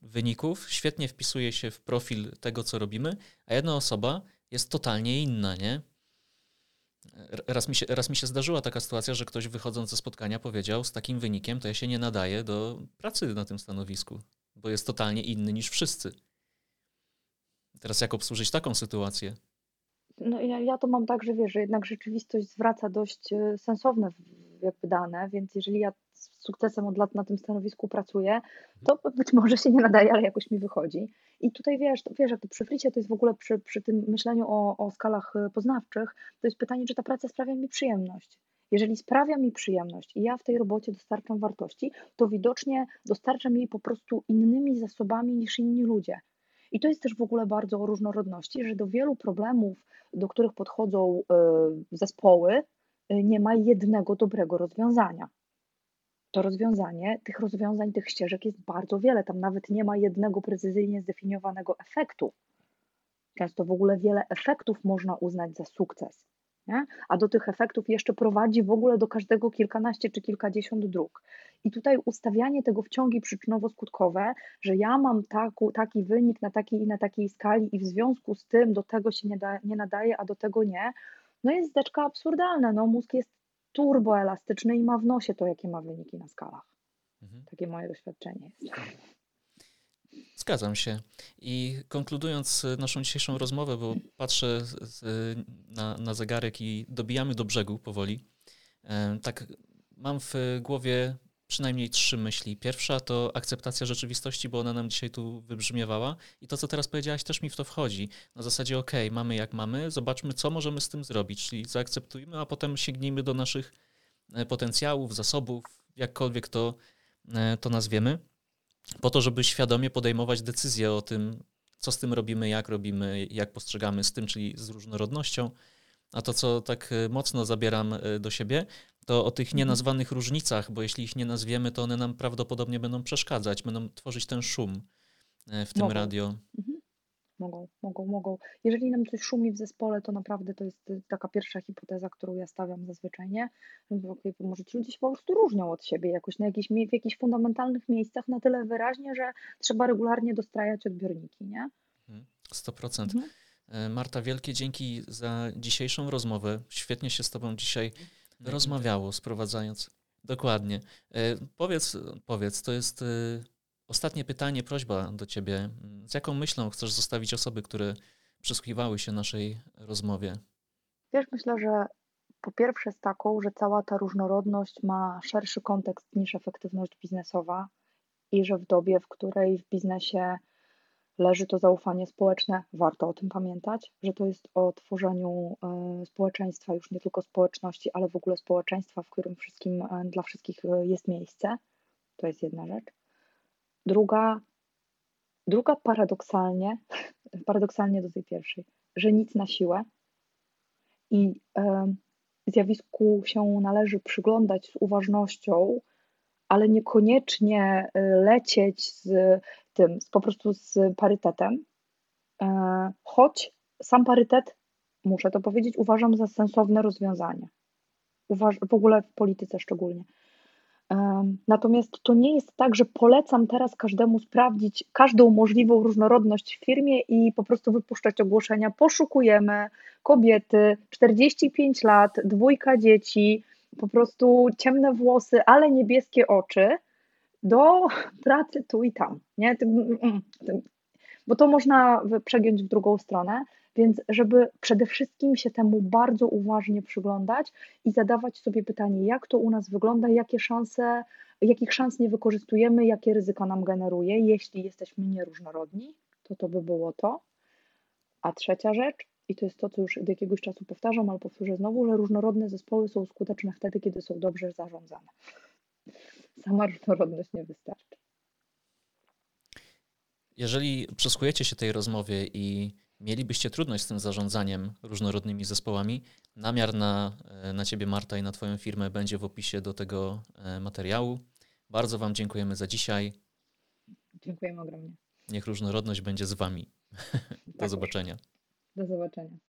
wyników świetnie wpisuje się w profil tego, co robimy, a jedna osoba jest totalnie inna, nie? Raz mi, się, raz mi się zdarzyła taka sytuacja, że ktoś wychodząc ze spotkania powiedział, z takim wynikiem to ja się nie nadaję do pracy na tym stanowisku, bo jest totalnie inny niż wszyscy. Teraz jak obsłużyć taką sytuację? No ja, ja to mam tak, że wiesz, że jednak rzeczywistość zwraca dość e, sensowne jakby dane, więc jeżeli ja z sukcesem od lat na tym stanowisku pracuję, to być może się nie nadaje, ale jakoś mi wychodzi. I tutaj wiesz, to, wiesz, jak to przy flicie to jest w ogóle przy, przy tym myśleniu o, o skalach e, poznawczych, to jest pytanie, czy ta praca sprawia mi przyjemność. Jeżeli sprawia mi przyjemność i ja w tej robocie dostarczam wartości, to widocznie dostarczam jej po prostu innymi zasobami niż inni ludzie. I to jest też w ogóle bardzo o różnorodności, że do wielu problemów, do których podchodzą e, zespoły, e, nie ma jednego dobrego rozwiązania. To rozwiązanie, tych rozwiązań, tych ścieżek jest bardzo wiele. Tam nawet nie ma jednego precyzyjnie zdefiniowanego efektu. Często w ogóle wiele efektów można uznać za sukces. Nie? A do tych efektów jeszcze prowadzi w ogóle do każdego kilkanaście czy kilkadziesiąt dróg. I tutaj ustawianie tego w ciągi przyczynowo-skutkowe, że ja mam taku, taki wynik na takiej i na takiej skali i w związku z tym do tego się nie, da, nie nadaje, a do tego nie, no jest zdeczka absurdalna. No, mózg jest turboelastyczny i ma w nosie to, jakie ma wyniki na skalach. Mhm. Takie moje doświadczenie jest. Zgadzam się. I konkludując naszą dzisiejszą rozmowę, bo patrzę na, na zegarek i dobijamy do brzegu powoli. E, tak, mam w głowie przynajmniej trzy myśli. Pierwsza to akceptacja rzeczywistości, bo ona nam dzisiaj tu wybrzmiewała. I to, co teraz powiedziałaś, też mi w to wchodzi. Na zasadzie, ok, mamy jak mamy, zobaczmy, co możemy z tym zrobić. Czyli zaakceptujmy, a potem sięgnijmy do naszych e, potencjałów, zasobów, jakkolwiek to, e, to nazwiemy po to, żeby świadomie podejmować decyzje o tym, co z tym robimy, jak robimy, jak postrzegamy z tym, czyli z różnorodnością. A to, co tak e, mocno zabieram do siebie, to o tych mhm. nienazwanych różnicach, bo jeśli ich nie nazwiemy, to one nam prawdopodobnie będą przeszkadzać, będą tworzyć ten szum e, w tym Mogą. radio. Mhm. Mogą, mogą, mogą. Jeżeli nam coś szumi w zespole, to naprawdę to jest taka pierwsza hipoteza, którą ja stawiam zazwyczaj, nie? Okay, może ci ludzie się po prostu różnią od siebie jakoś na jakichś, w jakichś fundamentalnych miejscach na tyle wyraźnie, że trzeba regularnie dostrajać odbiorniki, nie? 100%. Mhm. mhm. E, Marta, wielkie dzięki za dzisiejszą rozmowę. Świetnie się z Tobą dzisiaj rozmawiało, sprowadzając. Dokładnie. E, powiedz, powiedz, to jest e, Ostatnie pytanie, prośba do Ciebie. Z jaką myślą chcesz zostawić osoby, które przysłuchiwały się naszej rozmowie? Wiesz, myślę, że po pierwsze z taką, że cała ta różnorodność ma szerszy kontekst niż efektywność biznesowa i że w dobie, w której w biznesie leży to zaufanie społeczne, warto o tym pamiętać, że to jest o tworzeniu e, społeczeństwa, już nie tylko społeczności, ale w ogóle społeczeństwa, w którym wszystkim, e, dla wszystkich e, jest miejsce. To jest jedna rzecz. Druga, druga paradoksalnie, paradoksalnie do tej pierwszej, że nic na siłę i zjawisku się należy przyglądać z uważnością, ale niekoniecznie lecieć z tym, po prostu z parytetem, e, choć sam parytet, muszę to powiedzieć, uważam za sensowne rozwiązanie. Uważ, w ogóle w polityce szczególnie. Natomiast to nie jest tak, że polecam teraz każdemu sprawdzić każdą możliwą różnorodność w firmie i po prostu wypuszczać ogłoszenia. Poszukujemy kobiety, 45 lat, dwójka dzieci, po prostu ciemne włosy, ale niebieskie oczy do pracy tu i tam. Nie? Mm, mm, bo to można przegiąć w drugą stronę. Więc, żeby przede wszystkim się temu bardzo uważnie przyglądać i zadawać sobie pytanie, jak to u nas wygląda, jakie szanse, jakich szans nie wykorzystujemy, jakie ryzyka nam generuje, jeśli jesteśmy nieróżnorodni, to to by było to. A trzecia rzecz, i to jest to, co już od jakiegoś czasu powtarzam, ale powtórzę znowu, że różnorodne zespoły są skuteczne wtedy, kiedy są dobrze zarządzane. Sama różnorodność nie wystarczy. Jeżeli przysłuchujecie się tej rozmowie i mielibyście trudność z tym zarządzaniem różnorodnymi zespołami, namiar na, e, na Ciebie, Marta, i na Twoją firmę będzie w opisie do tego e, materiału. Bardzo Wam dziękujemy za dzisiaj. Dziękujemy ogromnie. Niech różnorodność będzie z Wami. do tak zobaczenia. Do zobaczenia.